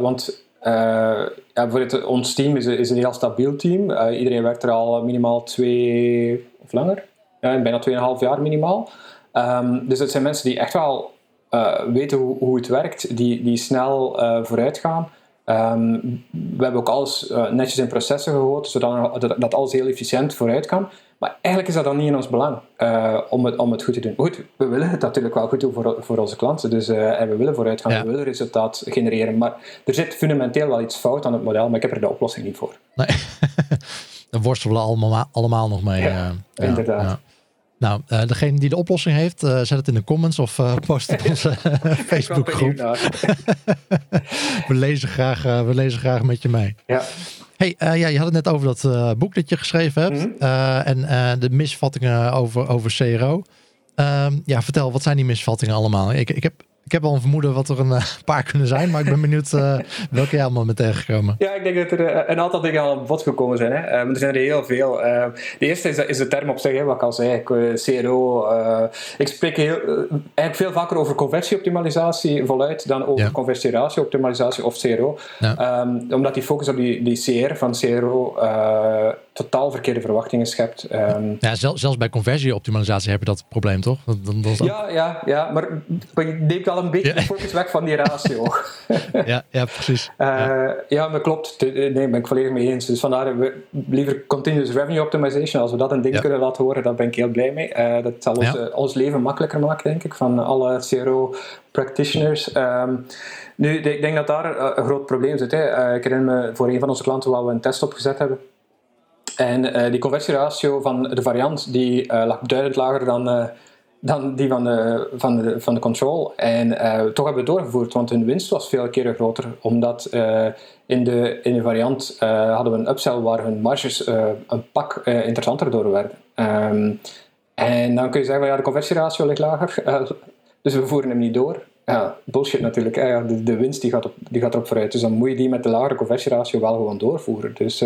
want uh, ja, het, ons team is, is, een heel stabiel team. Uh, iedereen werkt er al minimaal twee of langer, ja, bijna tweeënhalf jaar minimaal. Um, dus het zijn mensen die echt wel uh, weten hoe, hoe, het werkt, die, die snel vooruit gaan. Um, we hebben ook alles netjes in processen gehoord, zodat dat alles heel efficiënt vooruit kan. Maar eigenlijk is dat dan niet in ons belang uh, om, het, om het goed te doen. Goed, we willen het natuurlijk wel goed doen voor, voor onze klanten. Dus, uh, en we willen vooruit gaan, we willen resultaat genereren. Maar er zit fundamenteel wel iets fout aan het model, maar ik heb er de oplossing niet voor. Nee. Daar worstelen we allemaal, allemaal nog mee. Ja, uh, inderdaad. Ja. Nou, degene die de oplossing heeft, zet het in de comments of post op onze Facebookgroep. we, lezen graag, we lezen graag met je mee. Ja Hey, ja, je had het net over dat boek dat je geschreven hebt. Mhm. en de misvattingen over, over CRO. Ehm, ja, vertel, wat zijn die misvattingen allemaal? Ik, ik heb ik heb al een vermoeden wat er een uh, paar kunnen zijn, maar ik ben benieuwd uh, welke jij allemaal met tegengekomen. Ja, ik denk dat er uh, een aantal dingen al aan bod gekomen zijn. Hè. er zijn er heel veel. de eerste is, is, de term op zich, hè, wat ik al zei, CRO. ik spreek heel, eigenlijk veel vaker over conversieoptimalisatie voluit dan over ja. conversieratieoptimalisatie of CRO. Ehm, omdat die focus op die, die CR van CRO totaal verkeerde verwachtingen schept. Ehm, ja, zelfs bij conversieoptimalisatie heb je dat probleem, toch? Dat, Ja, ja, ja, maar ik neemt een beetje de focus weg van die ratio. ja, ja, precies. Uh, ja. maar klopt. Nee, ben ik volledig mee eens. Dus vandaar we, liever continuous revenue optimization. Als we dat een ding kunnen laten horen, daar ben ik heel blij mee. Uh, dat zal ons, uh, ons leven makkelijker maken, denk ik, van alle CRO practitioners. Um, nu, ik denk dat daar een groot probleem zit. Hè. ik herinner me voor een van onze klanten waar we een test opgezet hebben. En uh, die conversieratio van de variant die uh, lag duidelijk lager dan, dan die van de, van de, van de control. En toch hebben we het doorgevoerd, want hun winst was veel keren groter. Omdat in, de, in de variant hadden we een upsell waar hun marges een pak interessanter door werden. Um, en dan kun je zeggen, ja, de conversieratio ligt lager, dus we voeren hem niet door. Ja, bullshit natuurlijk. De, de winst die gaat, op, die gaat erop vooruit. Dus dan moet je die met de lagere conversieratio wel gewoon doorvoeren. Dus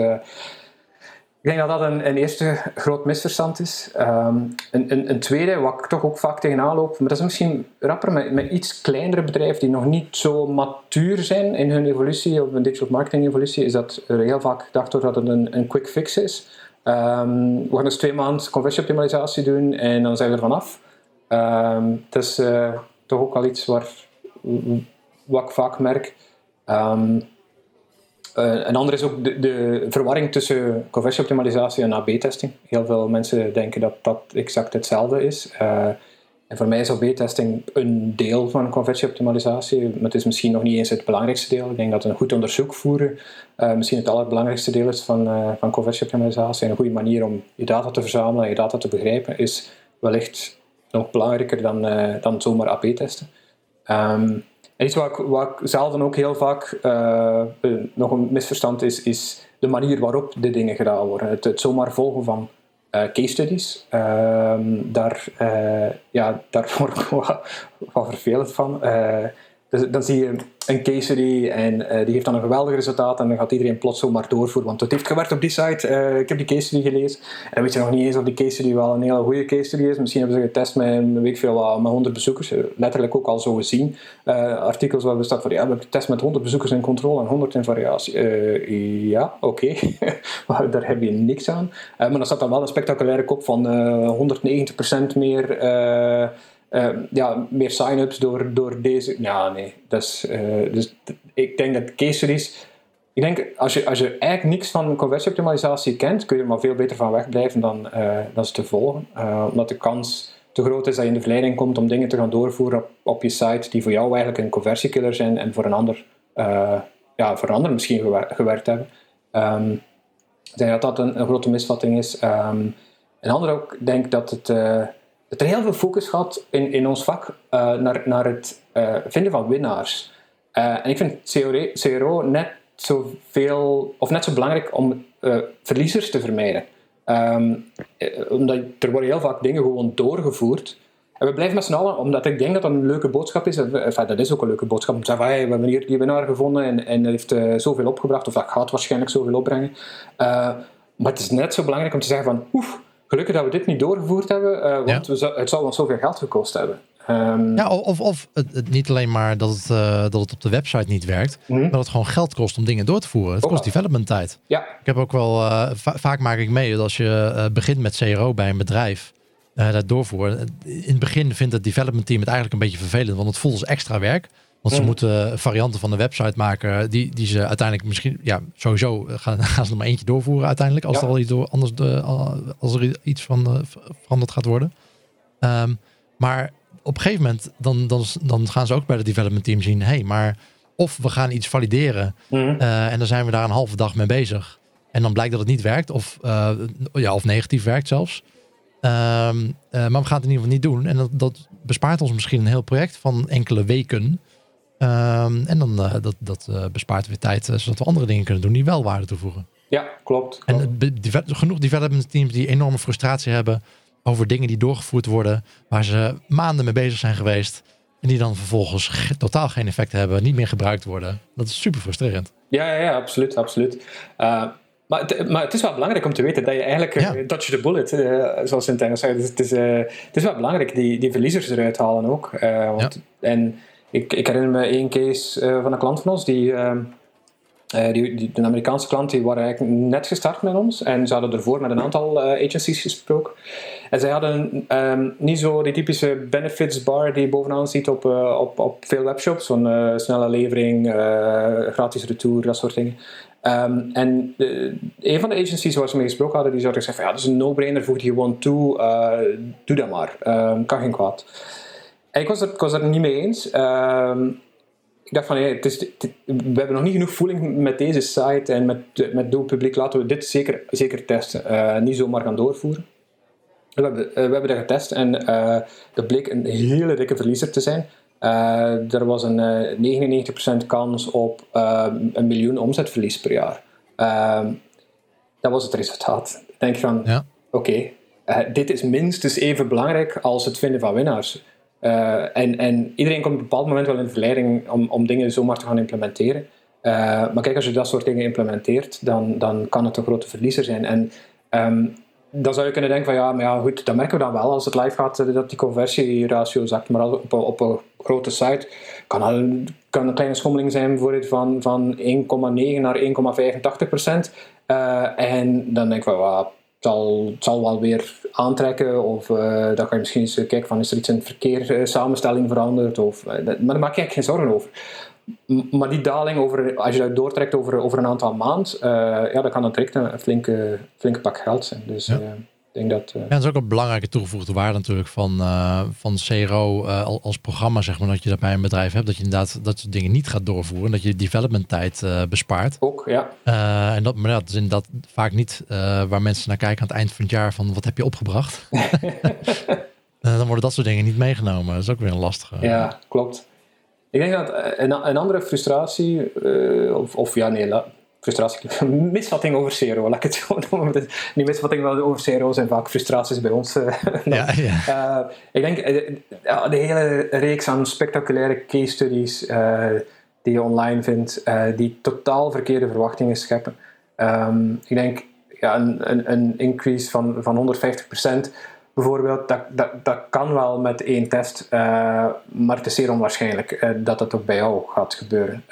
ik denk dat dat een, eerste groot misverstand is. Ehm, een, een, een, tweede, wat ik toch ook vaak tegenaan loop, maar dat is misschien rapper met, met iets kleinere bedrijven die nog niet zo matuur zijn in hun evolutie, of een digital marketing evolutie, is dat er heel vaak gedacht wordt dat het een, een quick fix is. Um, we gaan dus twee maanden conversieoptimalisatie doen en dan zijn we er vanaf. Um, het is uh, toch ook wel iets waar, wat ik vaak merk. Een ander is ook de, de verwarring tussen conversieoptimalisatie en AB-testing. Heel veel mensen denken dat dat exact hetzelfde is. Uh, en voor mij is AB-testing een deel van conversieoptimalisatie, maar het is misschien nog niet eens het belangrijkste deel. Ik denk dat een goed onderzoek voeren uh, misschien het allerbelangrijkste deel is van, uh, van conversieoptimalisatie. En een goede manier om je data te verzamelen en je data te begrijpen is wellicht nog belangrijker dan, dan zomaar AB-testen. Um, en iets wat ik, wat ook heel vaak uh, nog een misverstand is, is de manier waarop de dingen gedaan worden. Het, zomaar volgen van uh, case studies. Uh, daar, ja, daar word ik wat, wat vervelend van. Dus dan zie je een case study en uh, die heeft dan een geweldig resultaat en dan gaat iedereen plots zomaar doorvoeren, want het heeft gewerkt op die site, uh, ik heb die case study gelezen en weet je nog niet eens of die case study wel een hele goede case study is. Misschien hebben ze getest met, weet veel, met 100 bezoekers, eh, letterlijk ook al zo gezien. Artikels waar we staat van ja, we hebben getest met 100 bezoekers in controle en 100 in variatie. ja, oké, okay. daar heb je niks aan. maar dan staat dan wel een spectaculaire kop van 190% meer uh, ja, meer sign-ups door, door deze. Ja, nee. Uh, dus ik denk dat case studies. Ik denk, als je, als je eigenlijk niks van conversieoptimalisatie kent, kun je er maar veel beter van wegblijven dan, uh, dan ze te volgen. Uh, omdat de kans te groot is dat je in de verleiding komt om dingen te gaan doorvoeren op, op je site die voor jou eigenlijk een conversiekiller zijn en voor een ander, ja, voor misschien gewerkt hebben. Um, ik denk dat dat een, grote misvatting is. Um, een ander ook denk dat het er heel veel focus gaat in, in ons vak uh, naar, naar het uh, vinden van winnaars. Uh, en ik vind CRO, CRO net zoveel, of net zo belangrijk om verliezers te vermijden. Um, omdat er worden heel vaak dingen gewoon doorgevoerd. En we blijven met z'n allen, omdat ik denk dat dat een leuke boodschap is. Dat is ook een leuke boodschap. Om te zeggen, hey, we hebben hier die winnaar gevonden en, en dat heeft zoveel opgebracht. Of dat gaat waarschijnlijk zoveel opbrengen. maar het is net zo belangrijk om te zeggen van, oef, gelukkig dat we dit niet doorgevoerd hebben, uh, want we, het zou ons zoveel geld gekost hebben. Um, ja, of, of het, niet alleen maar dat het, uh, dat het op de website niet werkt, mm maar dat het gewoon geld kost om dingen door te voeren. Het kost development tijd. Ja. Ik heb ook wel, uh, vaak maak ik mee dat als je begint met CRO bij een bedrijf, dat doorvoeren. In het begin vindt het development team het eigenlijk een beetje vervelend, want het voelt als extra werk. Want ze moeten varianten van de website maken die, die ze uiteindelijk misschien, ja, sowieso gaan, gaan ze er maar eentje doorvoeren uiteindelijk. Als er al iets door, anders de, als er iets van uh, veranderd gaat worden. Um, maar op een gegeven moment, dan, dan, dan gaan ze ook bij de development team zien, hey, maar of we gaan iets valideren mm. uh, en dan zijn we daar een halve dag mee bezig. En dan blijkt dat het niet werkt, of, uh, ja, of negatief werkt zelfs. Um, maar we gaan het in ieder geval niet doen. En dat, dat bespaart ons misschien een heel project van enkele weken. Um, en dan uh, dat, dat uh, bespaart weer tijd, uh, zodat we andere dingen kunnen doen die wel waarde toevoegen. Ja, klopt. En genoeg development teams die enorme frustratie hebben over dingen die doorgevoerd worden, waar ze maanden mee bezig zijn geweest. En die dan vervolgens totaal geen effect hebben, niet meer gebruikt worden. Dat is super frustrerend. Ja, ja, ja absoluut. absoluut. Maar, het, maar het is wel belangrijk om te weten dat je eigenlijk ja. dodge the bullet, uh, zoals ze in het Engels zeggen. Dus het, is, het is wel belangrijk die, die verliezers eruit halen ook. Want, En ik, ik herinner me één case van een klant van ons die ehm, uh, die, de Amerikaanse klant die waren eigenlijk net gestart met ons en ze hadden ervoor met een aantal uh, agencies gesproken. En zij hadden um, niet zo die typische benefits bar die je bovenaan ziet op, uh, op, op veel webshops, zo'n snelle levering, gratis retour, dat soort dingen. Um, en de, een van de agencies waar ze mee gesproken hadden, die zouden zeggen van ja, dat is een no-brainer, voeg die gewoon toe, doe dat maar, um, kan geen kwaad. Ik was ik was er niet mee eens ik dacht van, het is, we hebben nog niet genoeg voeling met deze site en met, met doel publiek. Laten we dit zeker, zeker testen. Uh, niet zomaar gaan doorvoeren. We hebben, uh, we hebben dat getest en uh, dat bleek een hele dikke verliezer te zijn. er was een 99% kans op een miljoen omzetverlies per jaar. dat was het resultaat. Ik denk van, ja. oké, dit is minstens even belangrijk als het vinden van winnaars. Uh, en, en, iedereen komt op een bepaald moment wel in de verleiding om, om dingen zomaar te gaan implementeren. Uh, maar kijk, als je dat soort dingen implementeert, dan, dan kan het een grote verliezer zijn. En um, dan zou je kunnen denken van ja, maar ja, goed, dat merken we dan wel als het live gaat, eh, dat die conversieratio zakt. Maar op, op een grote site kan, een, kan een kleine schommeling zijn van, van 1,9 naar 1,85 procent. En dan denk ik van, zal, zal wel weer aantrekken. Of uh, dan ga je misschien eens kijken van is er iets in het verkeer uh, samenstelling veranderd. Of, uh, maar daar maak ik geen zorgen over. maar die daling, over, als je dat doortrekt over, over een aantal maanden, ja, dan kan dat direct een flinke, flinke pak geld zijn. Dus, ja denk dat, uh... ja, dat is ook een belangrijke toegevoegde waarde natuurlijk van, uh, van CRO uh, eh, als programma, zeg maar, dat je dat bij een bedrijf hebt. Dat je inderdaad dat soort dingen niet gaat doorvoeren. Dat je development tijd bespaart. Ook, ja. en dat, maar dat is inderdaad vaak niet waar mensen naar kijken aan het eind van het jaar van wat heb je opgebracht. dan worden dat soort dingen niet meegenomen. Dat is ook weer een lastige. Ja, klopt. Ik denk dat een, een andere frustratie, of, of ja, nee, frustratie, misvatting over CRO, laat ik het zo noemen. Die misvattingen over CRO zijn vaak frustraties bij ons. Eh, ja, ja. Uh, ik denk, uh, de hele reeks aan spectaculaire case studies die je online vindt, die totaal verkeerde verwachtingen scheppen. Um, ik denk, ja, een, een, een increase van, van 150% bijvoorbeeld, dat, dat, dat kan wel met één test, maar het is zeer onwaarschijnlijk dat dat ook bij jou gaat gebeuren.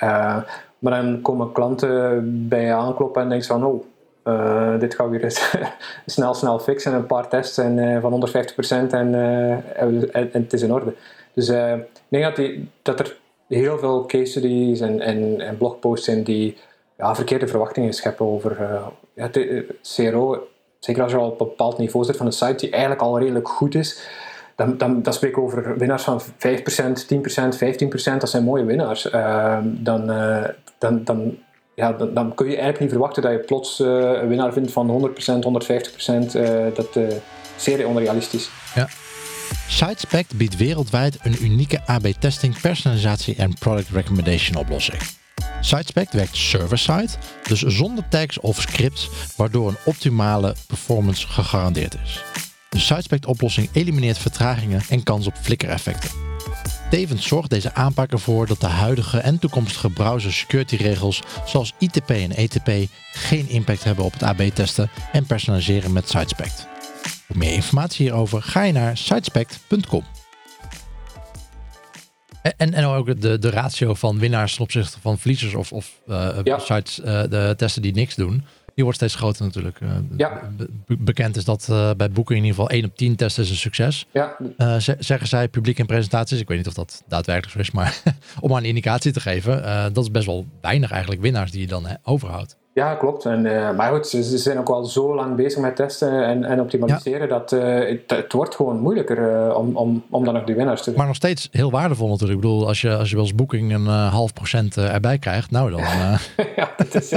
Maar dan komen klanten bij je aankloppen en denken van, oh, uh, dit gaan we weer snel, snel fixen. Een paar tests en, uh, van 150% en, uh, en, en, het is in orde. Dus ik denk dat, dat er heel veel case studies en, en, blogposts zijn die ja, verkeerde verwachtingen scheppen over ja, CRO. Zeker als je al op een bepaald niveau zit van een site die eigenlijk al redelijk goed is dan, dan, spreken we over winnaars van 5%, 10%, 15%. Dat zijn mooie winnaars. Uh, dan, dan, dan, ja, dan, kun je eigenlijk niet verwachten dat je plots uh, een winnaar vindt van 100%, 150%. dat is zeer onrealistisch. Ja. SiteSpect biedt wereldwijd een unieke AB-testing, personalisatie en product recommendation oplossing. SiteSpect werkt server-side, dus zonder tags of scripts, waardoor een optimale performance gegarandeerd is. De SiteSpect-oplossing elimineert vertragingen en kans op flikkereffecten. Tevens zorgt deze aanpak ervoor dat de huidige en toekomstige browser security regels zoals ITP en ETP geen impact hebben op het AB-testen en personaliseren met SiteSpect. Voor meer informatie hierover ga je naar sitespect.com. En, en ook de, de ratio van winnaars ten opzichte van verliezers of, of uh, sites, uh, de testen die niks doen die wordt steeds groter natuurlijk. Eh, ja. bekend is dat uh, bij boeken in ieder geval 1 op 10 testen is een succes. Ja. Uh, zeggen zij publiek in presentaties. Ik weet niet of dat daadwerkelijk zo is, maar om maar een indicatie te geven, dat is best wel weinig eigenlijk winnaars die je dan overhoudt. Ja, klopt. En, uh, maar goed, ze, ze, zijn ook al zo lang bezig met testen en, en optimaliseren dat uh, het, het, wordt gewoon moeilijker uh, om, om, om dan nog die winnaars te vinden. Maar nog steeds heel waardevol natuurlijk. Ik bedoel, als je, als je wel eens boeking een half procent erbij krijgt, nou dan, ja, is,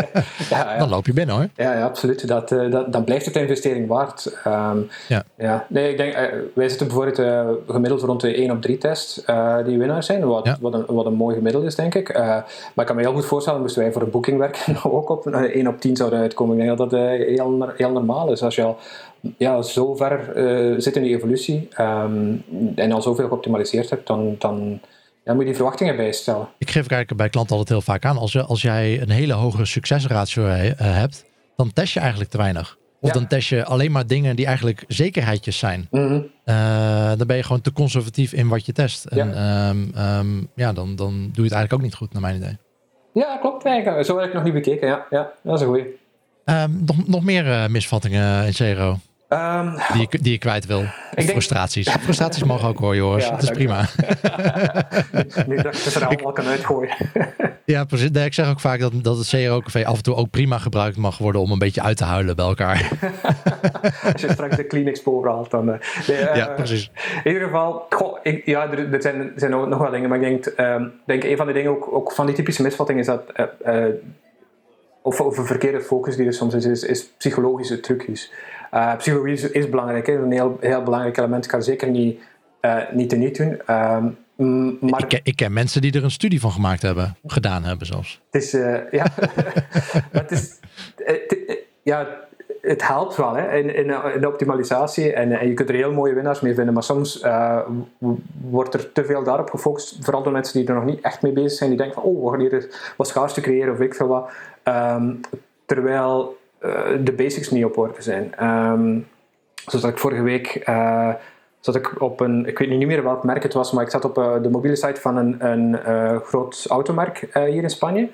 ja, dan loop je binnen hoor. Ja, ja absoluut. Dat, dat, dan blijft het de investering waard. Um, ja. Ja. Nee, ik denk, wij zitten bijvoorbeeld gemiddeld rond de 1 op 3 test die winnaars zijn, wat, wat, een, wat een mooi gemiddeld is denk ik. maar ik kan me heel goed voorstellen, moesten wij voor een boeking werken ook op 1 op 10 zouden uitkomen. Ik denk dat dat heel, heel normaal is. Als je al ja, zo ver zit in die evolutie ehm, en al zoveel geoptimaliseerd hebt, dan, dan ja, moet je die verwachtingen bijstellen. Ik geef kijken bij klanten altijd heel vaak aan. Als, je, als jij een hele hoge succesratio hebt, dan test je eigenlijk te weinig. Of dan test je alleen maar dingen die eigenlijk zekerheidjes zijn. Mhm. Eh, dan ben je gewoon te conservatief in wat je test. En ja, ehm, ehm, ja dan, dan doe je het eigenlijk ook niet goed, naar mijn idee. Ja, klopt. Eigenlijk. Zo heb ik nog niet bekeken. Ja, ja dat is een goeie. Um, nog, nog meer uh, misvattingen in Zero? Um, die, je, die je kwijt wil. Of frustraties. Frustraties mogen ook hoor, Joris. Ja, dat is prima. nu dat je er allemaal kan uitgooien. ja, precies. ik zeg ook vaak dat, dat het CRO-café af en toe ook prima gebruikt mag worden om een beetje uit te huilen bij elkaar. Als je straks de Kleenex haalt, dan... Uh, ja, precies. In ieder geval, goh, ik, ja, er, er, zijn, er zijn nog wel dingen, maar ik denk, um, denk een van de dingen ook, ook van die typische misvattingen is dat... Uh, of, of een verkeerde focus die er soms is, is, is psychologische trucjes. Uh, psychologie is, is belangrijk, hè. een heel, heel belangrijk element. Ik kan zeker niet, uh, niet teniet doen. Uh, maar... ik, ken, ik, ken, mensen die er een studie van gemaakt hebben, gedaan hebben zelfs. Het is, uh, ja, het is, ja, het helpt wel hè, in, in, optimalisatie en, en, je kunt er heel mooie winnaars mee vinden, maar soms uh, wordt er te veel daarop gefocust, vooral door mensen die er nog niet echt mee bezig zijn, die denken van oh, we gaan hier wat schaars te creëren of ik veel wat. Um, terwijl de basics niet op orde zijn. Um, zoals ik vorige week uh, zat ik op een, ik weet niet meer welk merk het was, maar ik zat op uh, de mobiele site van een, een groot automerk hier in Spanje.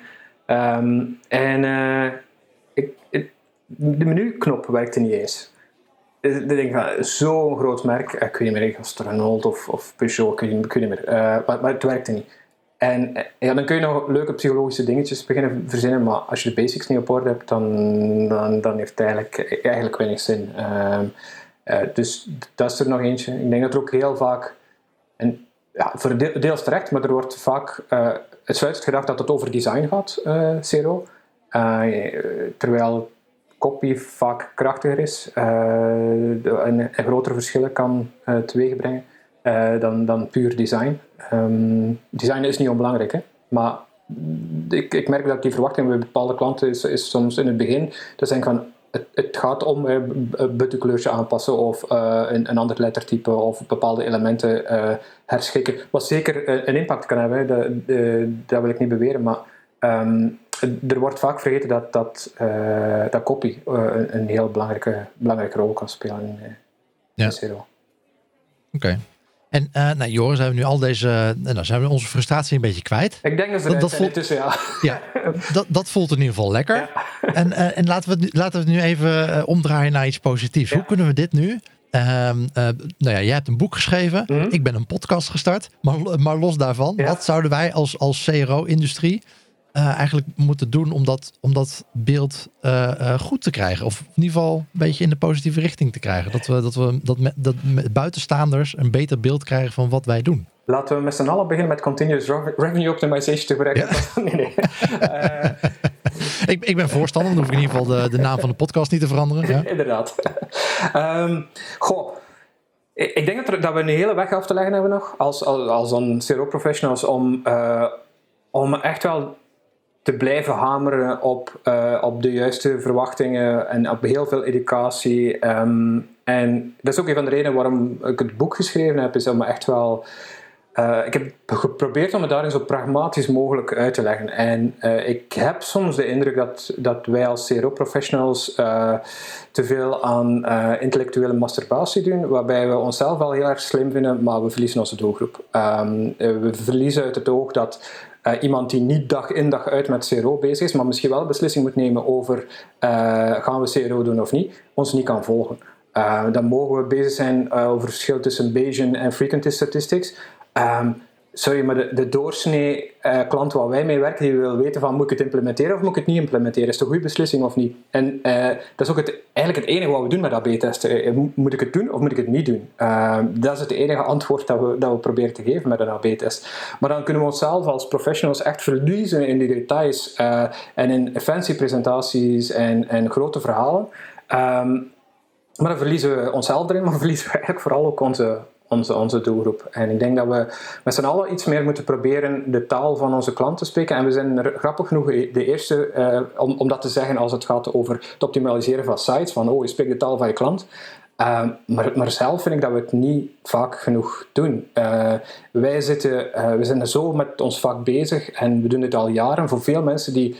Um, en ik, de menuknop werkte niet eens. Ik denk van, zo'n groot merk, ik weet niet meer, als Renault of, of Peugeot, ik weet niet, meer, maar het werkte niet. En ja, dan kun je nog leuke psychologische dingetjes beginnen verzinnen, maar als je de basics niet op orde hebt, dan, dan, dan heeft het eigenlijk, eigenlijk weinig zin. Uh, uh, dus dat is er nog eentje. Ik denk dat er ook heel vaak, en ja, voor deel, deels terecht, maar er wordt vaak uh, het gedacht dat het over design gaat, Zero. terwijl copy vaak krachtiger is en, en grotere verschillen kan teweegbrengen. Uh, dan, dan puur design. Um, design is niet onbelangrijk, hè? maar ik, ik merk dat die verwachting bij bepaalde klanten is, is soms in het begin dat zijn van het, het gaat om uh, een buttonkleurtje aanpassen of uh, een, een ander lettertype of bepaalde elementen uh, herschikken. Wat zeker een impact kan hebben, dat, dat wil ik niet beweren, maar um, er wordt vaak vergeten dat, dat, dat copy een, een, heel belangrijke, belangrijke rol kan spelen in, ja. Oké. En uh, nou, Joris, hebben we nu al deze. Uh, nou, zijn we onze frustratie een beetje kwijt. Ik denk dat ze dat, dat voelt, tussen, ja. ja dat, dat voelt in ieder geval lekker. Ja. En, uh, en laten, we laten we het nu even omdraaien naar iets positiefs. Ja. Hoe kunnen we dit nu? Ehm, nou ja, jij hebt een boek geschreven. Mm -hmm. Ik ben een podcast gestart. Maar, maar los daarvan, wat zouden wij als, als CRO-industrie uh, eigenlijk moeten doen om dat, om dat beeld uh, uh, goed te krijgen? Of in ieder geval een beetje in de positieve richting te krijgen. Dat we, dat we dat, met, dat met buitenstaanders een beter beeld krijgen van wat wij doen. Laten we met z'n allen beginnen met continuous revenue optimization te bereiken. Ja. nee, nee. ik, ik ben voorstander, dan hoef ik in ieder geval de, de naam van de podcast niet te veranderen. Ja. Inderdaad. Um, goh. Ik denk dat, er, dat, we een hele weg af te leggen hebben nog als, als, als een CRO professionals om, om echt wel te blijven hameren op, uh, op de juiste verwachtingen en op heel veel educatie. Um, en dat is ook een van de redenen waarom ik het boek geschreven heb, is om echt wel. Uh, ik heb geprobeerd om het daarin zo pragmatisch mogelijk uit te leggen. En uh, ik heb soms de indruk dat, dat wij als CRO-professionals te veel aan intellectuele masturbatie doen, waarbij we onszelf wel heel erg slim vinden, maar we verliezen onze doelgroep. Um, we verliezen uit het oog dat uh, iemand die niet dag in dag uit met CRO bezig is, maar misschien wel beslissing moet nemen over uh, gaan we CRO doen of niet, ons niet kan volgen. Uh, dan mogen we bezig zijn over het verschil tussen Bayesian en frequency statistics. Um, sorry, maar de, doorsnee uh, klant waar wij mee werken, die wil weten van moet ik het implementeren of moet ik het niet implementeren? Is het een goede beslissing of niet? En uh, dat is ook het, eigenlijk het enige wat we doen met AB-testen. Eh, moet ik het doen of moet ik het niet doen? Dat is het enige antwoord dat we, dat we proberen te geven met een AB-test. Maar dan kunnen we onszelf als professionals echt verliezen in die details en in fancy presentaties en, en grote verhalen. Um, maar dan verliezen we onszelf erin, maar verliezen we eigenlijk vooral ook onze, onze, onze doelgroep. En ik denk dat we met z'n allen iets meer moeten proberen de taal van onze klant te spreken. En we zijn er, grappig genoeg de eerste uh, om, om dat te zeggen als het gaat over het optimaliseren van sites. Van oh, je spreekt de taal van je klant. Uh, maar, zelf vind ik dat we het niet vaak genoeg doen. Uh, wij zitten, we zijn zo met ons vak bezig en we doen dit al jaren. Voor veel mensen die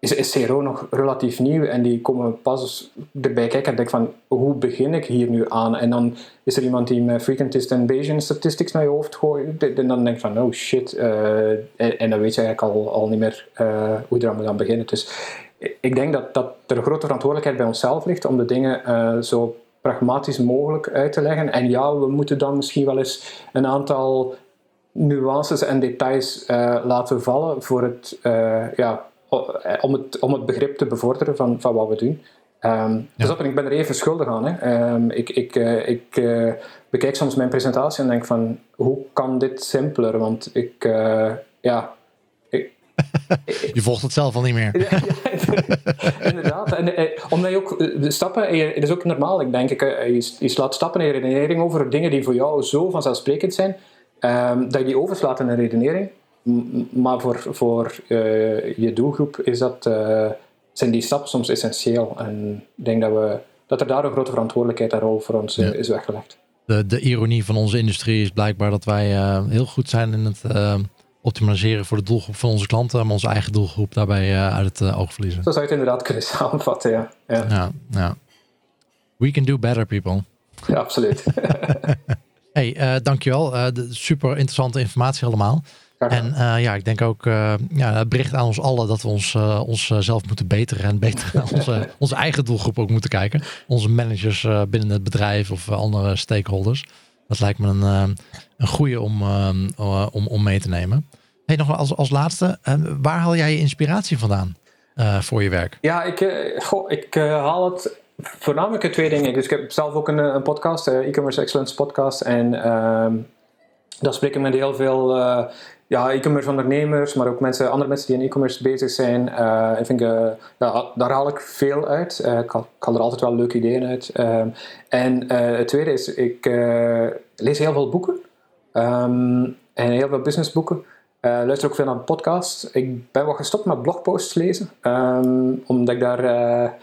is, is CRO nog relatief nieuw en die komen pas erbij kijken en denken van hoe begin ik hier nu aan? En dan is er iemand die met frequentist en Bayesian statistics naar je hoofd gooit en dan denk je van oh shit uh, en, dan weet je eigenlijk al, al niet meer uh, hoe je eraan moet aan beginnen. Dus ik denk dat, dat er een grote verantwoordelijkheid bij onszelf ligt om de dingen uh, zo pragmatisch mogelijk uit te leggen. En ja, we moeten dan misschien wel eens een aantal nuances en details laten vallen voor het ja, eh, om, het, om het begrip te bevorderen van, van wat we doen. Um, Dus ik ben er even schuldig aan. Hè. Um, ik ik, uh, ik uh, bekijk soms mijn presentatie en denk van, hoe kan dit simpeler? Want ik, uh, ja... Ik, je volgt het zelf al niet meer. ja, inderdaad. En, omdat je ook de stappen, het is ook normaal, ik denk, ik, je, je slaat stappen in redenering over dingen die voor jou zo vanzelfsprekend zijn, um, dat je die overslaat in een redenering maar voor, voor uh, je doelgroep is dat, uh, zijn die stappen soms essentieel. En ik denk dat, we, dat er daar een grote verantwoordelijkheid en rol voor ons ja. is weggelegd. De, de ironie van onze industrie is blijkbaar dat wij uh, heel goed zijn in het optimaliseren voor de doelgroep van onze klanten, maar onze eigen doelgroep daarbij uit het oog verliezen. Zo zou je het inderdaad kunnen samenvatten, ja. Ja, ja, ja. We can do better, people. Ja, absoluut. hey, dankjewel. super interessante informatie allemaal. En uh, ja, ik denk ook uh, ja, het bericht aan ons allen dat we ons, uh, ons zelf moeten beteren en beter naar onze, onze eigen doelgroep ook moeten kijken. Onze managers binnen het bedrijf of andere stakeholders. Dat lijkt me een, een goede om, om, om mee te nemen. Hey, nog als, als laatste, waar haal jij je inspiratie vandaan voor je werk? Ja, ik, goh, ik haal het voornamelijk uit twee dingen. Dus ik heb zelf ook een, een podcast, e-commerce excellence podcast. En ehm, daar spreek ik met heel veel ja, e-commerce ondernemers, maar ook mensen, andere mensen die in e-commerce bezig zijn. Uh, ik vind, uh, ja, daar haal ik veel uit. Uh, ik, haal, er altijd wel leuke ideeën uit. Ehm, en het tweede is, ik lees heel veel boeken. Um, en heel veel businessboeken. luister ook veel naar podcasts. Ik ben wat gestopt met blogposts lezen. Um, omdat ik daar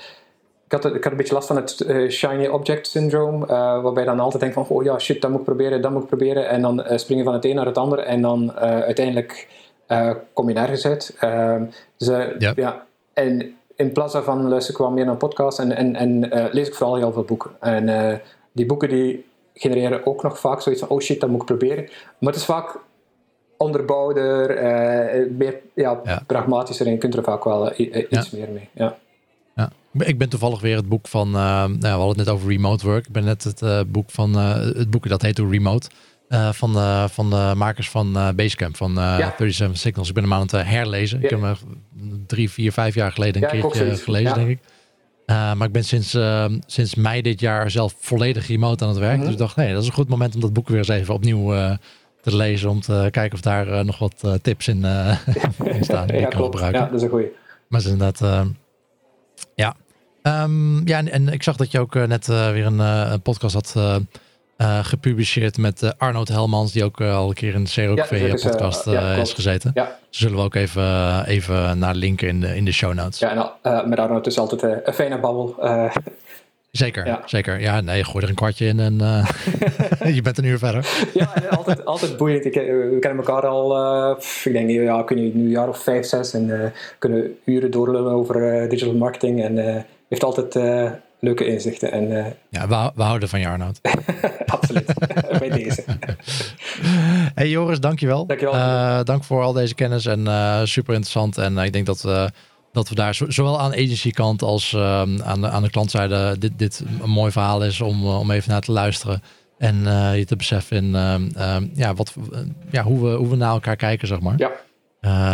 ik had, ik had een beetje last van het uh, shiny object syndrome, uh, waarbij je dan altijd denkt van, oh ja, shit, dat moet ik proberen, dat moet ik proberen, en dan uh, spring je van het een naar het ander, en dan uiteindelijk kom je nergens uit. Dus, yep. ja, en in plaats daarvan luister ik wel meer naar podcasts en, en, en lees ik vooral heel veel boeken. En die boeken die genereren ook nog vaak zoiets van, oh shit, dat moet ik proberen. Maar het is vaak onderbouwder, meer ja, ja. pragmatischer en je kunt er vaak wel iets meer mee. Ja. Ik ben toevallig weer het boek van, uh, nou, we hadden het net over remote work. Ik ben net het uh, boek van, uh, het boek dat heet Remote. van, de, van de makers van Basecamp, van ja. 37 Signals. Ik ben hem aan het herlezen. Ik heb hem drie, vier, vijf jaar geleden een keertje gelezen, denk ik. maar ik ben sinds, sinds mei dit jaar zelf volledig remote aan het werk. Mhm. Dus ik dacht, nee, dat is een goed moment om dat boek weer eens even opnieuw te lezen. Om te kijken of daar nog wat tips in, in staan. Die ja, ik kan gebruiken. Ja, dat is een goeie. Maar is inderdaad, ja, Um, ja, en, en, ik zag dat je ook uh, net uh, weer een, uh, een, podcast had gepubliceerd met Arnold Helmans, die ook al een keer in de CROV podcast ja, is gezeten. Ja. Zullen we ook even, even naar linken in de, in de show notes. Ja, en met Arnold is altijd een fijne babbel. Zeker, ja. zeker. Ja, nee, gooi er een kwartje in en je bent een uur verder. ja, altijd, altijd boeiend. Ik, we kennen elkaar al, uh, ik denk ja, kunnen nu een jaar of vijf, zes en uh, kunnen uren doorlullen over digital marketing en heeft altijd uh, leuke inzichten. En, uh, ja, we, we, houden van je Arnoud. Absoluut, bij deze. hey Joris, dankjewel. Dankjewel. Uh, dank voor al deze kennis en super interessant. En ik denk dat, dat we daar zowel aan agency kant als aan, de, aan de klantzijde dit, dit een mooi verhaal is om, om even naar te luisteren. En je te beseffen in ja, wat, ja, hoe, we, hoe we naar elkaar kijken, zeg maar. Ja.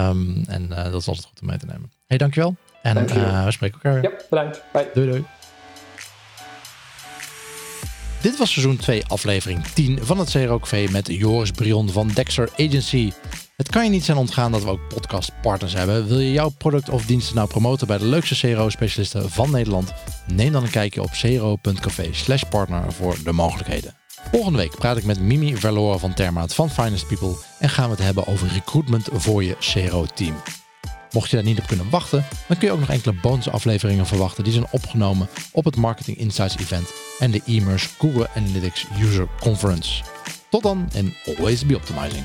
Um, en dat is altijd goed om mee te nemen. Hey, dankjewel. En uh, we spreken elkaar weer. Ja, bedankt. Bye. Doei doei. Dit was seizoen 2, aflevering 10 van het CROKV met Joris Brion van Dexter Agency. Het kan je niet zijn ontgaan dat we ook podcastpartners hebben. Wil je jouw product of diensten nou promoten bij de leukste CRO-specialisten van Nederland? Neem dan een kijkje op cro.café slash partner voor de mogelijkheden. Volgende week praat ik met Mimi Verloren van Termaat van Finest People en gaan we het hebben over recruitment voor je CRO-team. Mocht je daar niet op kunnen wachten, dan kun je ook nog enkele bonusafleveringen verwachten die zijn opgenomen op het Marketing Insights Event en de e Google Analytics User Conference. Tot dan en always be optimizing.